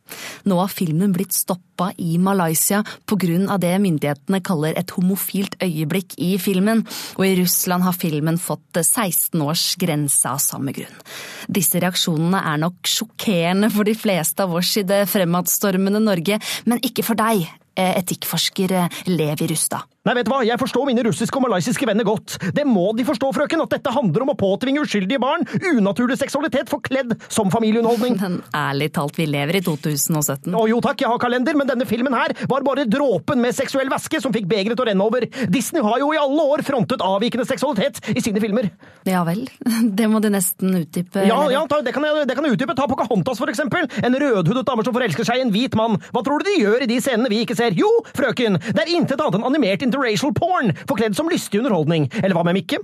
B: Nå har filmen blitt stoppa i Malaysia pga. det myndighetene kaller et homofilt øyeblikk i filmen, og i Russland har filmen fått 16 års grense av samme grunn. Disse reaksjonene er nok sjokkerende for de fleste av oss i det fremadstormende Norge, men ikke for deg, etikkforsker eh, Levi Rustad.
A: Nei, vet du hva, jeg forstår mine russiske og malaysiske venner godt. Det må de forstå, frøken, at dette handler om å påtvinge uskyldige barn unaturlig seksualitet forkledd som familieunderholdning.
B: Men ærlig talt, vi lever i 2017.
A: Å jo takk, jeg har kalender, men denne filmen her var bare dråpen med seksuell væske som fikk begeret til å renne over. Disney har jo i alle år frontet avvikende seksualitet i sine filmer.
B: Ja vel, det må de nesten utdype.
A: Ja, ja, ta, det kan jeg, det kan jeg utdype. Ta Pocahontas, for eksempel. En rødhudet dame som forelsker seg i en hvit mann. Hva tror du de gjør i de scenene vi ikke ser? Jo, frøken, det er intet annet enn animert interracial porn, forkledd som lystig underholdning. Eller hva med Mikke?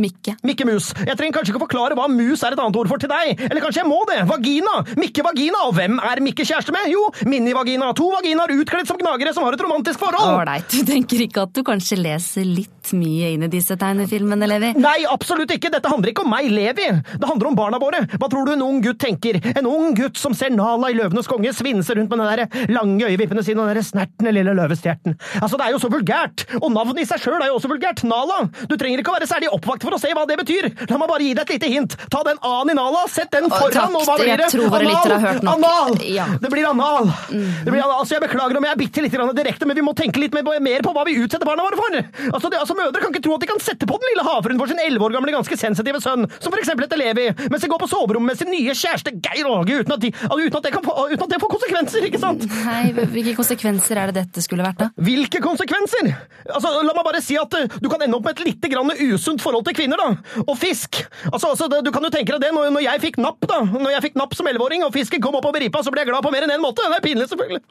B: Mikke.
A: Mikke Mus. Jeg trenger kanskje ikke å forklare hva mus er et annet ord for til deg. Eller kanskje jeg må det. Vagina. Mikke Vagina. Og hvem er Mikke kjæreste med? Jo, Mini-Vagina. To vaginaer utkledd som gnagere som har et romantisk forhold.
B: Ålreit, du tenker ikke at du kanskje leser litt mye inn i disse tegnefilmene, Levi?
A: Nei, absolutt ikke! Dette handler ikke om meg, Levi! Det handler om barna våre! Hva tror du en ung gutt tenker? En ung gutt som ser Nala i Løvenes konge svinse rundt med den der lange øyevippene sine og den der snertne lille løvestjerten. Altså, det er jo så vulgært! Og navnet i seg sjøl er jo også vulgært! Nala! Du trenger ikke å være særlig oppvakt for å se hva det betyr! La meg bare gi deg et lite hint! Ta den A-en i Nala, sett den foran, og hva blir det? Anal!
B: Ja.
A: Det blir anal! Det blir anal. Altså, jeg beklager om jeg er bitte litt grann direkte, men vi må tenke litt mer på hva vi utsetter barna våre for! Altså, det, altså, Mødre kan ikke tro at de kan sette på den lille havfruen for sin elleve år gamle, ganske sensitive sønn, som for eksempel heter Levi, mens de går på soverommet med sin nye kjæreste Geir Åge, uten de, uten, at få, uten at det får konsekvenser, ikke sant?
B: Nei, hvilke konsekvenser er det dette skulle vært, da?
A: Hvilke konsekvenser? Altså, La meg bare si at uh, du kan ende opp med et lite grann usunt forhold til kvinner, da. Og fisk. Altså, altså Du kan jo tenke deg det når, når jeg fikk napp da. Når jeg fikk napp som elleveåring, og fisken kom opp over ripa, så ble jeg glad på mer enn én måte. Det er pinlig, selvfølgelig.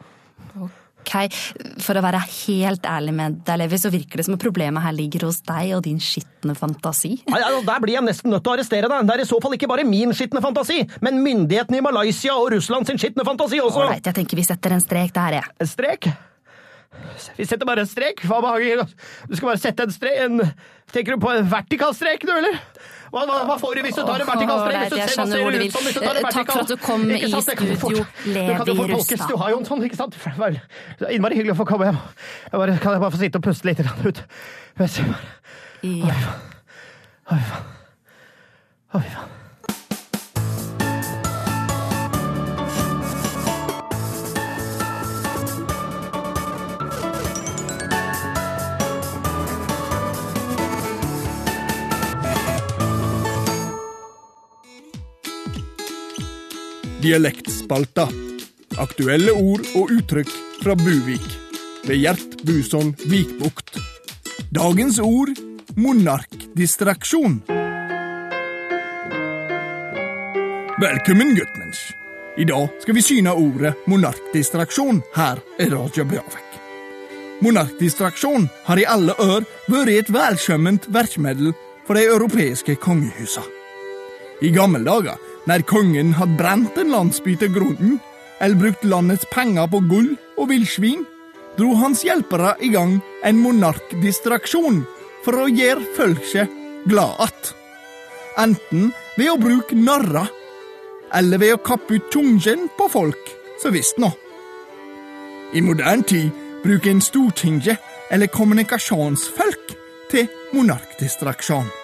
B: Ok, For å være helt ærlig med deg, Levi, så virker det som at problemet her ligger hos deg og din skitne fantasi.
A: Nei, ja, Der blir jeg nesten nødt til å arrestere deg. Det er i så fall ikke bare min skitne fantasi, men myndighetene i Malaysia og Russland sin skitne fantasi også.
B: Ålreit, jeg tenker vi setter en strek der, jeg.
A: En strek? Vi setter bare en strek? Hva behager Du skal bare sette en strek en, Tenker du på en vertikal strek, du, eller? Hva, hva, hva får du hvis du tar en
B: vertikalstrek?
A: Hvis du ser- hva ser ut som hvis du tar en
B: vertikal Takk for at du kom i studio, Levi. Rustad.
A: Du har jo en sånn, ikke sant? Det er Innmari hyggelig å få komme hjem. Bare, kan jeg bare få sitte og puste litt ut? Ja. Oi,
B: faen.
A: Oi, faen. Oi, faen.
H: Dialektspalta. Aktuelle ord og uttrykk fra Buvik. Ved Gjert Buson Vikbukt. Dagens ord monarkdistraksjon. Velkommen, guttmensch. I dag skal vi syne ordet monarkdistraksjon her i Radio Bjørvik. Monarkdistraksjon har i alle år vært et velkjent virkemiddel for de europeiske kongehusene. I gamle dager, når kongen hadde brent en landsby til grunnen, eller brukt landets penger på gull og villsvin, dro hans hjelpere i gang en monarkdistraksjon for å gjøre folket glad att. Enten ved å bruke narrer, eller ved å kappe ut tungen på folk så visst nå. I moderne tid bruker en stortinget eller kommunikasjonsfolk til monarkdistraksjon.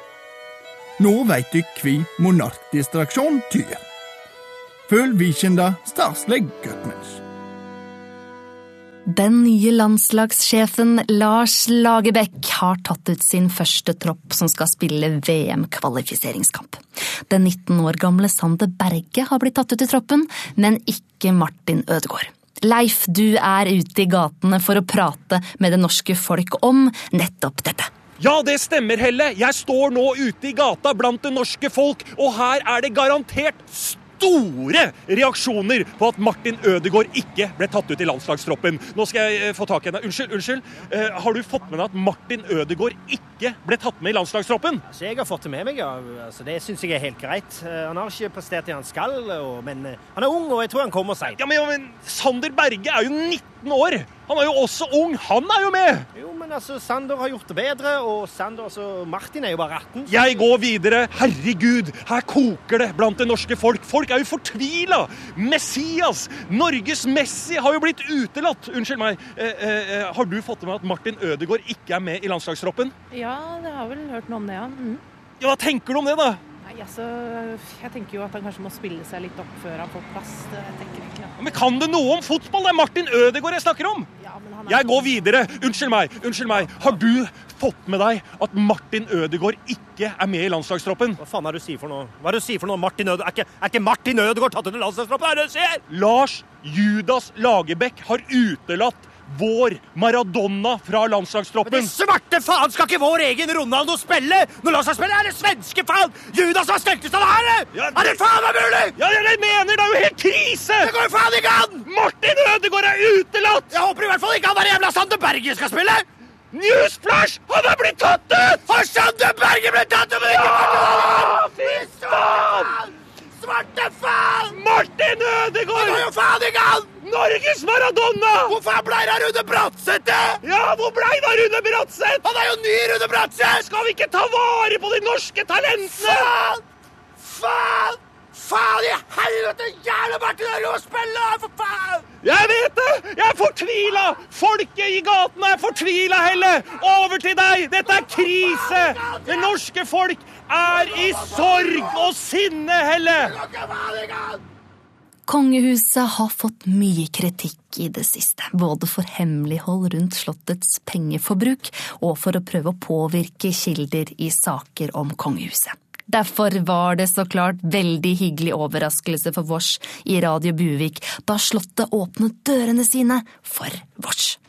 H: Nå veit du kvi monarkdistraksjon tyr. Føl vikenda staselig, guttmensch.
B: Den nye landslagssjefen Lars Lagerbäck har tatt ut sin første tropp som skal spille VM-kvalifiseringskamp. Den 19 år gamle Sander Berge har blitt tatt ut i troppen, men ikke Martin Ødegaard. Leif, du er ute i gatene for å prate med det norske folk om nettopp dette.
E: Ja, det stemmer, Helle. Jeg står nå ute i gata blant det norske folk, og her er det garantert store reaksjoner på at Martin Ødegaard ikke ble tatt ut i landslagstroppen. Nå skal jeg eh, få tak i henne. Unnskyld, unnskyld. Eh, har du fått med deg at Martin Ødegaard ikke ble tatt med i landslagstroppen?
A: Altså, jeg har fått det med meg, ja. Altså, det syns jeg er helt greit. Eh, Han har ikke prestert det han skal, og, men eh, han er ung, og jeg tror han kommer seg.
E: Ja, men, ja, men Sander Berge er jo 19 år! Han er jo også ung! Han er jo med!
A: Jo, men altså, Sander har gjort det bedre, og Sander, altså, Martin er jo bare 18. så-
E: Jeg går videre. Herregud, her koker det blant det norske folk. Folk er jo fortvila! Messias, Norges Messi, har jo blitt utelatt. Unnskyld meg. Eh, eh, har du fått med at Martin Ødegaard ikke er med i landslagstroppen?
F: Ja, det har vel hørt noe om det, ja. Mm.
E: Ja, Hva tenker du om det, da?
F: Altså, jeg tenker jo at han kanskje må spille seg litt opp før han får plass. Det jeg ikke. ja.
E: Men Kan det noe om fotball? Det er Martin Ødegaard jeg snakker om!
F: Ja, men han er
E: Jeg går videre. Unnskyld meg. unnskyld meg. Har du fått med deg at Martin Ødegaard ikke er med i landslagstroppen?
A: Hva faen er det du sier for noe? Hva er det du sier for noe? Martin Ødegaard? Er ikke, er ikke Martin Ødegaard tatt under landslagstroppen? Hva er det du sier?
E: Lars Judas Lagerbäck har utelatt vår Maradona fra landslagstroppen.
A: Men det Svarte faen, skal ikke vår egen Ronaldo spille? Når landslagsspiller er det svenske faen! Judas var sterkest av det her! det!
E: Ja,
A: Er det faen meg mulig?
E: Ja, det jeg mener! Det er jo helt krise!
A: Det går jo faen ikke an!
E: Martin Ødegaard er utelatt!
A: Jeg håper i hvert fall ikke han der jævla Sander Bergen skal spille!
E: Newsflash! Han er blitt tatt ut!
A: Har Sander Bergen blitt tatt ut?
E: Ja, fy faen!
A: Svarte faen!
E: Martin
A: Ødegaard! Han
E: var
A: jo faen ikke gang!
E: Norges Maradona!
A: Hvor faen da det av Rune Bratseth?
E: Ja, hvor blei det av Rune Bratseth?
A: Han er jo ny Rune Bratseth!
E: Skal vi ikke ta vare på de norske talentene?
A: Faen! Faen! Faen i helvete! Jævla Martin Ødegaard spille, for faen!
E: Jeg vet det! Fortvila! Folket i gatene er fortvila, Helle! Over til deg! Dette er krise! Det norske folk er i sorg og sinne, Helle!
B: Kongehuset har fått mye kritikk i det siste, både for hemmelighold rundt slottets pengeforbruk og for å prøve å påvirke kilder i saker om kongehuset. Derfor var det så klart veldig hyggelig overraskelse for Vårs i Radio Buvik da Slottet åpnet dørene sine for Vårs.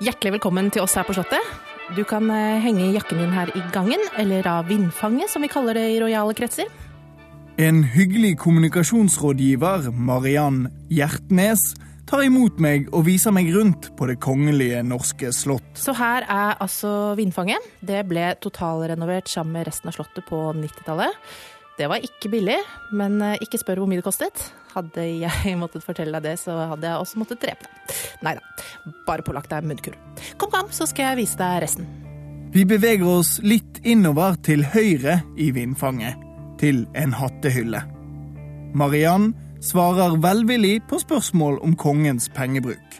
F: Hjertelig velkommen til oss her på Slottet. Du kan eh, henge jakken din her i gangen, eller av vindfanget, som vi kaller det i rojale kretser.
H: En hyggelig kommunikasjonsrådgiver, Mariann Hjertnes, tar imot meg og viser meg rundt på det kongelige norske slott.
F: Så her er altså vindfanget. Det ble totalrenovert sammen med resten av Slottet på 90-tallet. Det var ikke billig, men eh, ikke spør hvor mye det kostet. Hadde jeg måttet fortelle deg det, så hadde jeg også måttet drepe deg. Nei da, bare pålagt deg munnkur. Kom, kom, så skal jeg vise deg resten.
H: Vi beveger oss litt innover til høyre i vindfanget, til en hattehylle. Mariann svarer velvillig på spørsmål om kongens pengebruk.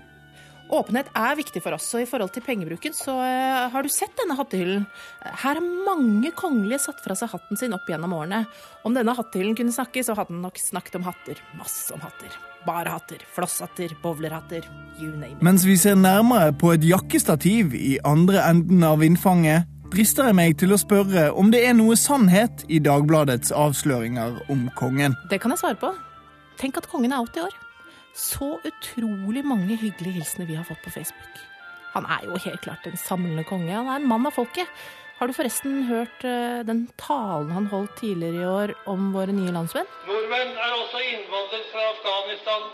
F: Åpenhet er viktig for oss, og i forhold til pengebruken så eh, har du sett denne hattehyllen. Her har mange kongelige satt fra seg hatten sin opp gjennom årene. Om denne hattehyllen kunne snakke, så hadde den nok snakket om hatter. Masse om hatter. Bare hatter. Flosshatter, bowlerhatter, you name it.
H: Mens vi ser nærmere på et jakkestativ i andre enden av vindfanget, drister jeg meg til å spørre om det er noe sannhet i Dagbladets avsløringer om kongen.
F: Det kan jeg svare på. Tenk at kongen er 80 år. Så utrolig mange hyggelige hilsener vi har fått på Facebook. Han er jo helt klart en samlende konge. Han er en mann av folket. Har du forresten hørt eh, den talen han holdt tidligere i år om våre nye landsmenn?
L: Nordmenn er også innvandret fra Afghanistan,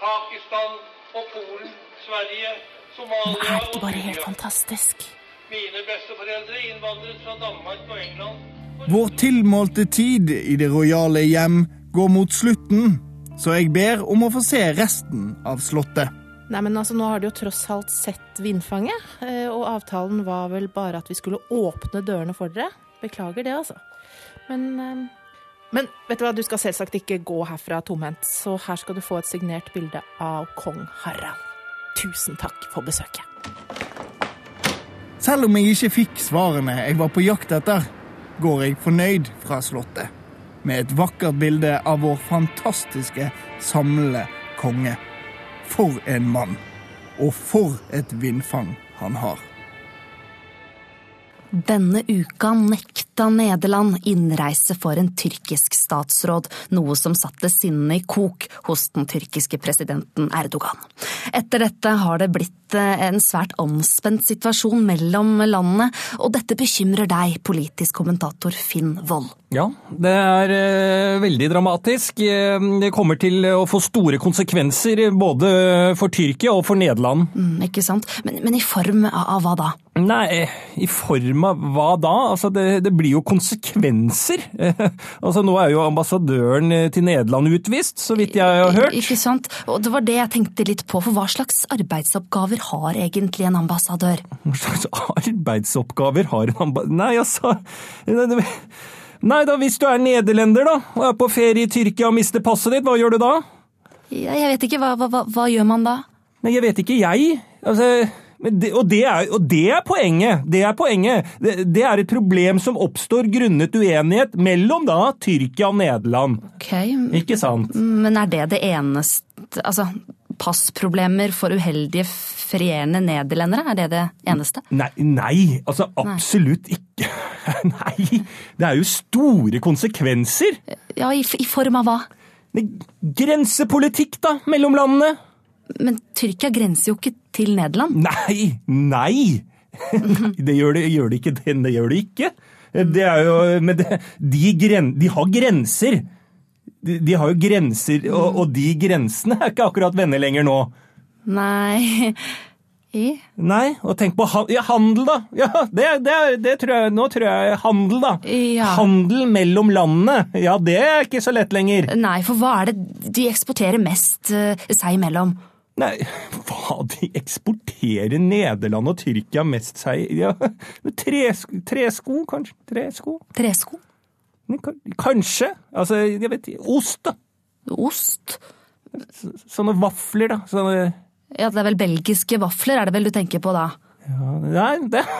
L: Pakistan og Polen, Sverige, Somalia
F: Men er det ikke bare helt fantastisk?
L: Mine besteforeldre innvandret fra Danmark og England.
H: Vår tilmålte tid i det rojale hjem går mot slutten, så jeg ber om å få se resten av slottet.
F: Nei, men altså, Nå har du jo tross alt sett vindfanget, eh, og avtalen var vel bare at vi skulle åpne dørene for dere. Beklager det, altså. Men, eh, men vet du hva, du skal selvsagt ikke gå herfra tomhendt, så her skal du få et signert bilde av kong Harald. Tusen takk for besøket.
H: Selv om jeg ikke fikk svarene jeg var på jakt etter, går jeg fornøyd fra slottet. Med et vakkert bilde av vår fantastiske, samlede konge. For en mann. Og for et vindfang han har.
B: Denne uka nekta Nederland innreise for en tyrkisk statsråd, noe som satte sinnet i kok hos den tyrkiske presidenten Erdogan. Etter dette har det blitt eh, en svært anspent situasjon mellom landene, og dette bekymrer deg, politisk kommentator Finn Wold.
G: Ja, det er eh, veldig dramatisk. Eh, Det kommer til å få store konsekvenser både for Tyrkia og for Nederland.
B: Mm, ikke sant? Men, men i form av, av hva da?
G: Nei, i form av hva da? Altså, det, det blir jo konsekvenser. altså, nå er jo ambassadøren til Nederland utvist, så vidt jeg har hørt.
B: Ikke sant? Og det var det jeg tenkte litt på, for hva slags arbeidsoppgaver har egentlig en ambassadør?
G: Hva slags arbeidsoppgaver har en ambassadør Nei, altså Nei da, hvis du er nederlender da, og er på ferie i Tyrkia og mister passet ditt, hva gjør du da?
B: Jeg, jeg vet ikke, hva, hva, hva, gjør man da?
G: Nei, jeg vet ikke, jeg. Altså, det, og, det er, og det er poenget. Det er poenget. Det, det er et problem som oppstår grunnet uenighet mellom da Tyrkia og Nederland.
B: Ok,
G: Ikke sant?
B: Men er det det eneste Altså, passproblemer for uheldige ferierende nederlendere, er det det eneste?
G: Nei, nei altså absolutt ikke. Nei, det er jo store konsekvenser.
B: Ja, i, i form av hva?
G: Grensepolitikk, da, mellom landene.
B: Men Tyrkia grenser jo ikke til Nederland.
G: Nei, nei! Det gjør det, gjør det ikke. Det, det gjør det ikke. Det er jo, men det, de, gren, de har grenser. De, de har jo grenser, og, og de grensene er ikke akkurat venner lenger nå.
B: Nei I?
G: Nei, og tenk på han- ja, handel, da. Ja, det, det, det tror jeg, Nå tror jeg handel, da.
B: Ja.
G: Handel mellom landene. Ja, det er ikke så lett lenger.
B: Nei, for hva er det de eksporterer mest uh, seg imellom?
G: Nei, hva de eksporterer Nederland og Tyrkia mest seg ja, tresko, tresko, kanskje? Tresko?
B: Tresko?
G: Kanskje. Altså, jeg vet. Ost, da.
B: Ost?
G: Sånne vafler, da. Sånne
B: Ja, det er vel belgiske vafler, er det vel du tenker på da?
G: ja, Nei, det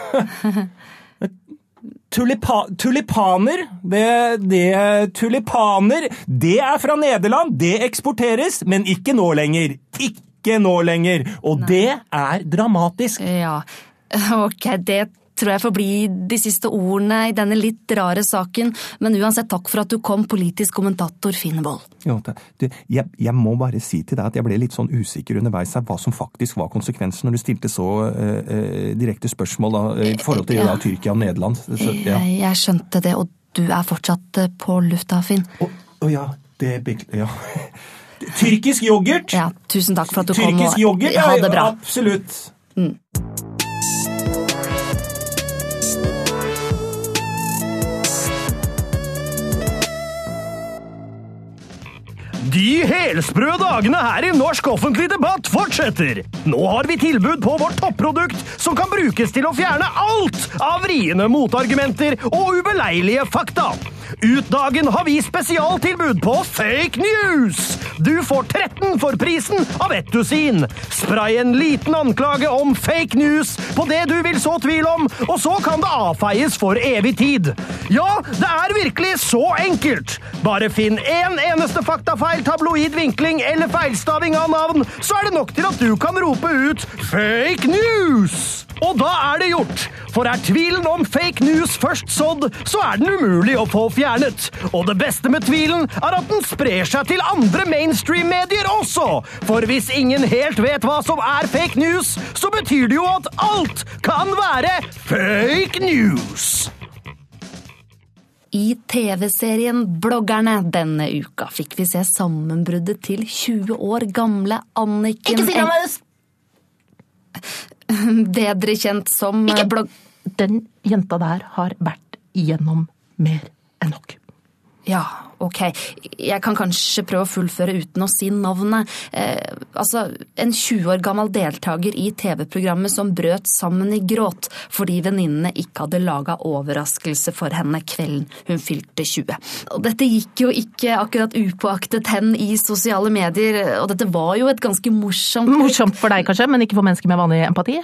G: Tulipa, tulipaner, det, det Tulipaner, det er fra Nederland. Det eksporteres, men ikke nå lenger. Ikke nå lenger. Og det er dramatisk.
B: Ja, ok, det tror jeg får bli de siste ordene i denne litt rare saken, men uansett takk for at du kom, politisk kommentator Finn Wold.
G: Jeg, jeg må bare si til deg at jeg ble litt sånn usikker underveis her hva som faktisk var konsekvensen når du stilte så eh, direkte spørsmål da, eh, i forhold til
B: Ja.
G: da, Tyrkia og Nederland. Så, ja.
B: Jeg, skjønte det, og du er fortsatt på lufta, Finn.
G: Å ja, det ja. Tyrkisk yoghurt!
B: Ja, tusen takk for at du kom.
G: Tyrkisk
B: yoghurt,
G: yoghurt,
B: Ha det bra.
G: absolutt.
A: De helsprø dagene her i norsk offentlig debatt fortsetter. Nå har vi tilbud på vårt topprodukt som kan brukes til å fjerne alt av vriene motargumenter og ubeleilige fakta. Ut dagen har vi spesialtilbud på fake news. Du får 13 for prisen av ett dusin. Spray en liten anklage om fake news på det du vil så tvil om, og så kan det avfeies for evig tid. Ja, det er virkelig så enkelt. Bare finn én eneste faktafeil, tabloid vinkling eller feilstaving av navn, så er det nok til at du kan rope ut fake news! Og da er det gjort. For er tvilen om fake news først sådd, så er den umulig å få fjernet. Og det beste med tvilen er at den sprer seg til andre mainstream-medier også. For hvis ingen helt vet hva som er fake news, så betyr det jo at alt kan være fake news.
B: I TV-serien Bloggerne denne uka fikk vi se sammenbruddet til 20 år gamle Anniken
F: Ikke si hennes!
B: Bedre kjent som Ikke. blogg...
F: Den jenta der har vært igjennom mer enn nok.
B: Ja, ok. Jeg kan kanskje prøve å fullføre uten å si navnet. Eh, altså, en 20 år gammel deltaker i TV-programmet som brøt sammen i gråt fordi venninnene ikke hadde laga overraskelse for henne kvelden hun fylte 20. Og dette gikk jo ikke akkurat upåaktet hen i sosiale medier, og dette var jo et ganske morsomt
F: Morsomt for deg kanskje, men ikke for mennesker med vanlig empati?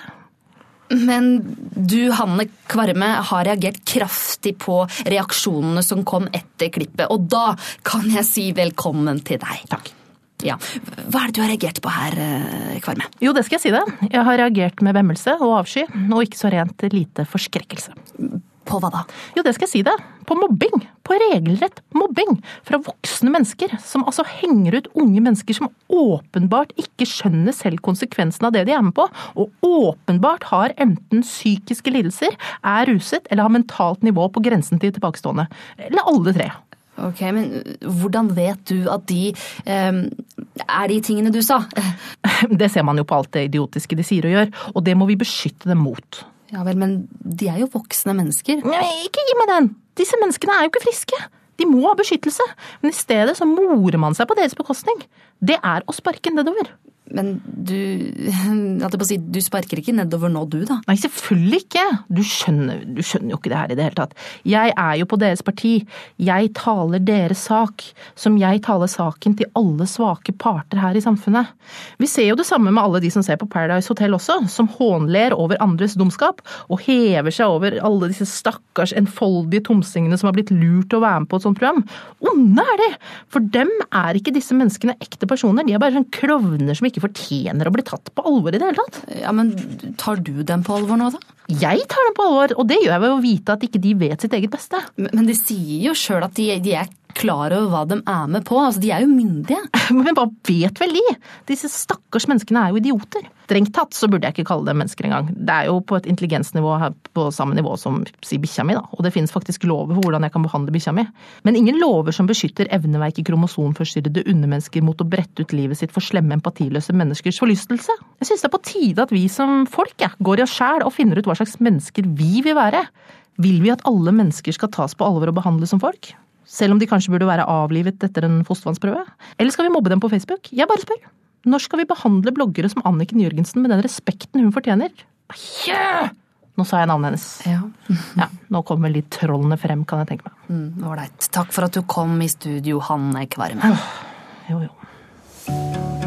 B: Men du, Hanne Kvarme, har reagert kraftig på reaksjonene som kom etter klippet, og da kan jeg si velkommen til deg.
F: Takk.
B: Ja. Hva er det du har reagert på her, eh, Kvarme?
F: Jo, det skal jeg si det. Jeg har reagert med vemmelse og avsky, og ikke så rent lite forskrekkelse.
B: På hva da?
F: Jo, det skal jeg si deg. På mobbing. På regelrett mobbing. Fra voksne mennesker, som altså henger ut unge mennesker som åpenbart ikke skjønner selv konsekvensen av det de er med på, og åpenbart har enten psykiske lidelser, er ruset eller har mentalt nivå på grensen til tilbakestående. Eller alle tre.
B: Ok, men hvordan vet du at de um, er de tingene du sa?
F: Det ser man jo på alt det idiotiske de sier og gjør, og det må vi beskytte dem mot.
B: Ja vel, men de er jo voksne mennesker.
F: Nei, ikke gi meg den! Disse menneskene er jo ikke friske. De må ha beskyttelse, men i stedet så morer man seg på deres bekostning. Det er å sparke nedover.
B: Men du si, du sparker ikke nedover nå, du da?
F: Nei, selvfølgelig ikke. Du skjønner, du skjønner jo ikke det her i det hele tatt. Jeg er jo på deres parti. Jeg taler deres sak, som jeg taler saken til alle svake parter her i samfunnet. Vi ser jo det samme med alle de som ser på Paradise Hotel også, som hånler over andres dumskap, og hever seg over alle disse stakkars enfoldige tomsingene som har blitt lurt til å være med på et sånt program. Onde er de! For dem er ikke disse menneskene ekte personer, de er bare sånn klovner som ikke fortjener å bli tatt på alvor i det hele tatt.
B: Ja, men tar du dem på alvor nå, da?
F: Jeg tar dem på alvor, og det gjør jeg ved å vite at ikke de vet sitt eget beste.
B: Men de sier jo sjøl at de, de er klar over hva de er med på. Altså, de er jo myndige.
F: Men hva vet vel de? Disse stakkars menneskene er jo idioter. Strengt tatt så burde jeg ikke kalle dem mennesker engang. Det er jo på et intelligensnivå her på samme nivå som si bikkja mi, da. Og det finnes faktisk lover for hvordan jeg kan behandle bikkja mi. Men ingen lover som beskytter evneveike kromosomforstyrrede undermennesker mot å brette ut livet sitt for slemme, empatiløse menneskers forlystelse. Jeg synes det er på tide at vi som folk ja, går i oss sjæl og finner ut hva slags mennesker vi vil være. Vil vi at alle mennesker skal tas på alvor og behandles som folk? Selv om de kanskje burde være avlivet etter en fostervannsprøve? Eller skal vi mobbe dem på Facebook? Jeg bare spør. Når skal vi behandle bloggere som Anniken Jørgensen med den respekten hun fortjener? Yeah! Nå sa jeg navnet hennes.
B: Ja.
F: ja, Nå kommer litt trollene frem, kan jeg tenke meg.
B: Mm, Ålreit. Takk for at du kom i studio, Hanne Kvarme.
F: Jo, jo.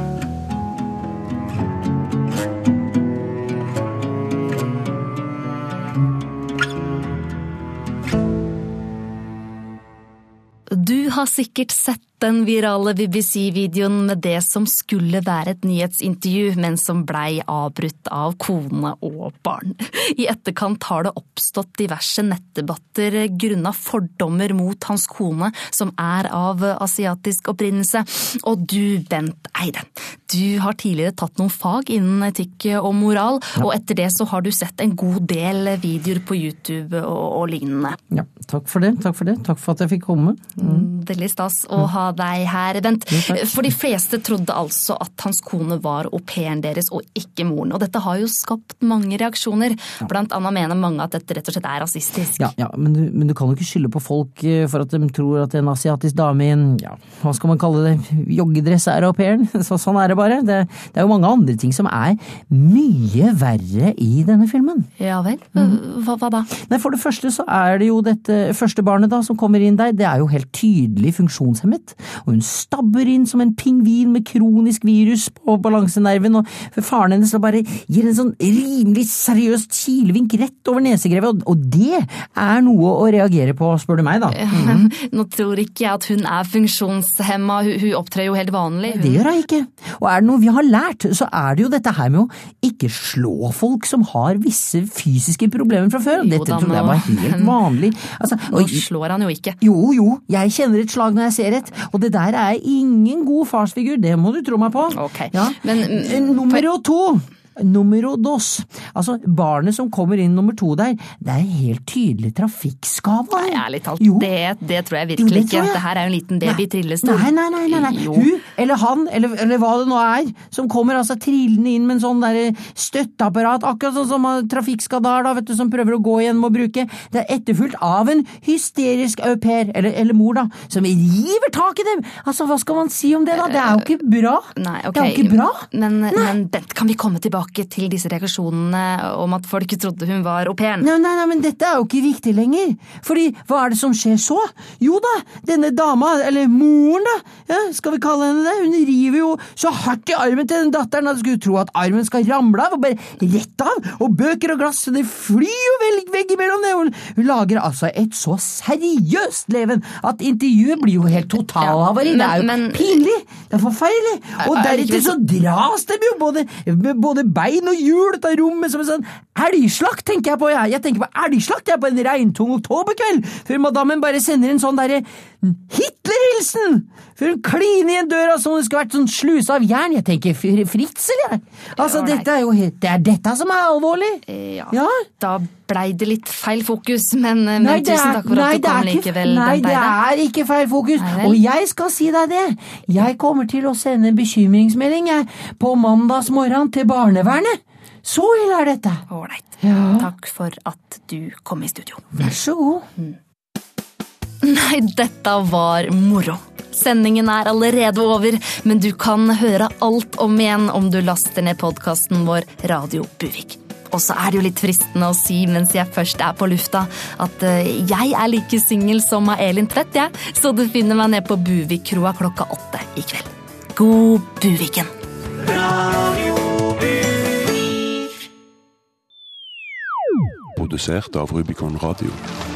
B: Du har sikkert sett den virale BBC-videoen med det som skulle være et nyhetsintervju, men som blei avbrutt av kone og barn. I etterkant har det oppstått diverse nettdebatter grunna fordommer mot hans kone, som er av asiatisk opprinnelse. Og du, Bent Eide, du har tidligere tatt noen fag innen etikk og moral, og etter det så har du sett en god del videoer på YouTube og, og lignende.
I: Ja, takk for det. Takk for det. Takk for at jeg fikk komme.
B: Mm. Veldig stas å ha deg her, Bent. For de fleste trodde altså at hans kone var au pairen deres og ikke moren. Og dette har jo skapt mange reaksjoner. Blant annet mener mange at dette rett og slett er rasistisk.
I: Ja, ja men, du, men, du, kan jo ikke skylde på folk eh, for at de tror at en asiatisk dame i en, ja, hva skal man kalle det, joggedress er au pairen. Så, sånn er det bare. Det, det, er jo mange andre ting som er mye verre i denne filmen.
B: Ja vel? Hva, hva da?
I: Nei, For det første så er det jo dette første barnet da som kommer inn der, det er jo helt tydelig funksjonshemmet. Og hun stabber inn som en pingvin med kronisk virus på balansenerven, og faren hennes bare gir en sånn rimelig seriøst kilevink rett over nesegrevet, og det er noe å reagere på, spør du meg, da.
B: Mm. Nå tror ikke jeg at hun er funksjonshemma, hun, hun opptrer jo helt vanlig. Hun...
I: Det gjør hun ikke. Og er det noe vi har lært, så er det jo dette her med å ikke slå folk som har visse fysiske problemer fra før. Dette
B: da,
I: trodde jeg var helt vanlig. Altså,
B: Nå slår han jo ikke.
I: Jo, jo, jeg kjenner et slag når jeg ser et, og det der er ingen god farsfigur, det må du tro meg på.
B: Okay.
I: Ja.
B: men...
I: Nummer to. Numero dos. Altså, barnet som kommer inn nummer to der, det er helt tydelig trafikkskade.
B: Nei, ærlig talt, det, det tror jeg
I: Jo,
B: virkelig
I: det
B: ikke. Det her er jo en liten baby i trillestol.
I: Nei, nei, nei, nei, nei. Hun eller han, eller, eller hva det nå er, som kommer altså trillende inn med en sånn der støtteapparat, akkurat sånn som trafikkskadar da, vet du, som prøver å gå igjen med å bruke. Det er etterfulgt av en hysterisk au pair, eller, eller mor da, som river tak i dem. Altså, hva skal man si om det da? Det er jo ikke bra.
B: Nei, okay.
I: Det er jo ikke bra.
B: Men, men Bent, kan vi komme tilbake tilbake til disse reaksjonene om at folk trodde hun var au pairen.
I: Nei, nei, nei, men dette er jo ikke viktig lenger. Fordi hva er det som skjer så? Jo da, denne dama, eller moren da, ja, skal vi kalle henne det, hun river jo så hardt i armen til den datteren at du skulle tro at armen skal ramle av, og bare rett av, og bøker og glass, så det flyr jo veggimellom det. Hun, lager altså et så seriøst leven at intervjuet blir jo helt totalhavari. det er jo
B: men-
I: pinlig, det er forferdelig. Og
B: Er- er
I: deretter så dras de jo både, både bein og hjul av rommet som en sånn elgslakt, tenker jeg på. Jeg, jeg tenker på elgslakt jeg på en regntung oktoberkveld, før madammen bare sender en sånn derre Hitlerhilsen! Før hun kliner igjen døra som om det skulle vært sånn sluse av jern. Jeg tenker fritsel, fritzel, jeg. Altså, dette er jo Det er dette som er alvorlig.
B: Ja,
I: Ja.
B: da blei det litt feil fokus, men, men
I: Nei,
B: tusen
I: er-
B: takk for at du kom likevel.
I: ikke-
B: Nei,
I: det er ikke feil fokus.
B: Nei.
I: Og jeg skal si deg det. Jeg kommer til å sende en bekymringsmelding jeg, på mandagsmorgen til barnevernet. Så ille er dette.
B: Ålreit.
I: Ja.
B: Takk for at du kom i studio.
I: Vær så god.
B: Nei, dette var moro. Sendingen er allerede over, men du kan høre alt om igjen om du laster ned podkasten vår Radio Buvik. Og så er det jo litt fristende å si mens jeg først er på lufta, at eh, jeg er like singel som Elin Tvedt, jeg. Så du finner meg ned på Buvikkroa klokka åtte i kveld. God Buviken!
M: Produsert av Rubicon Radio.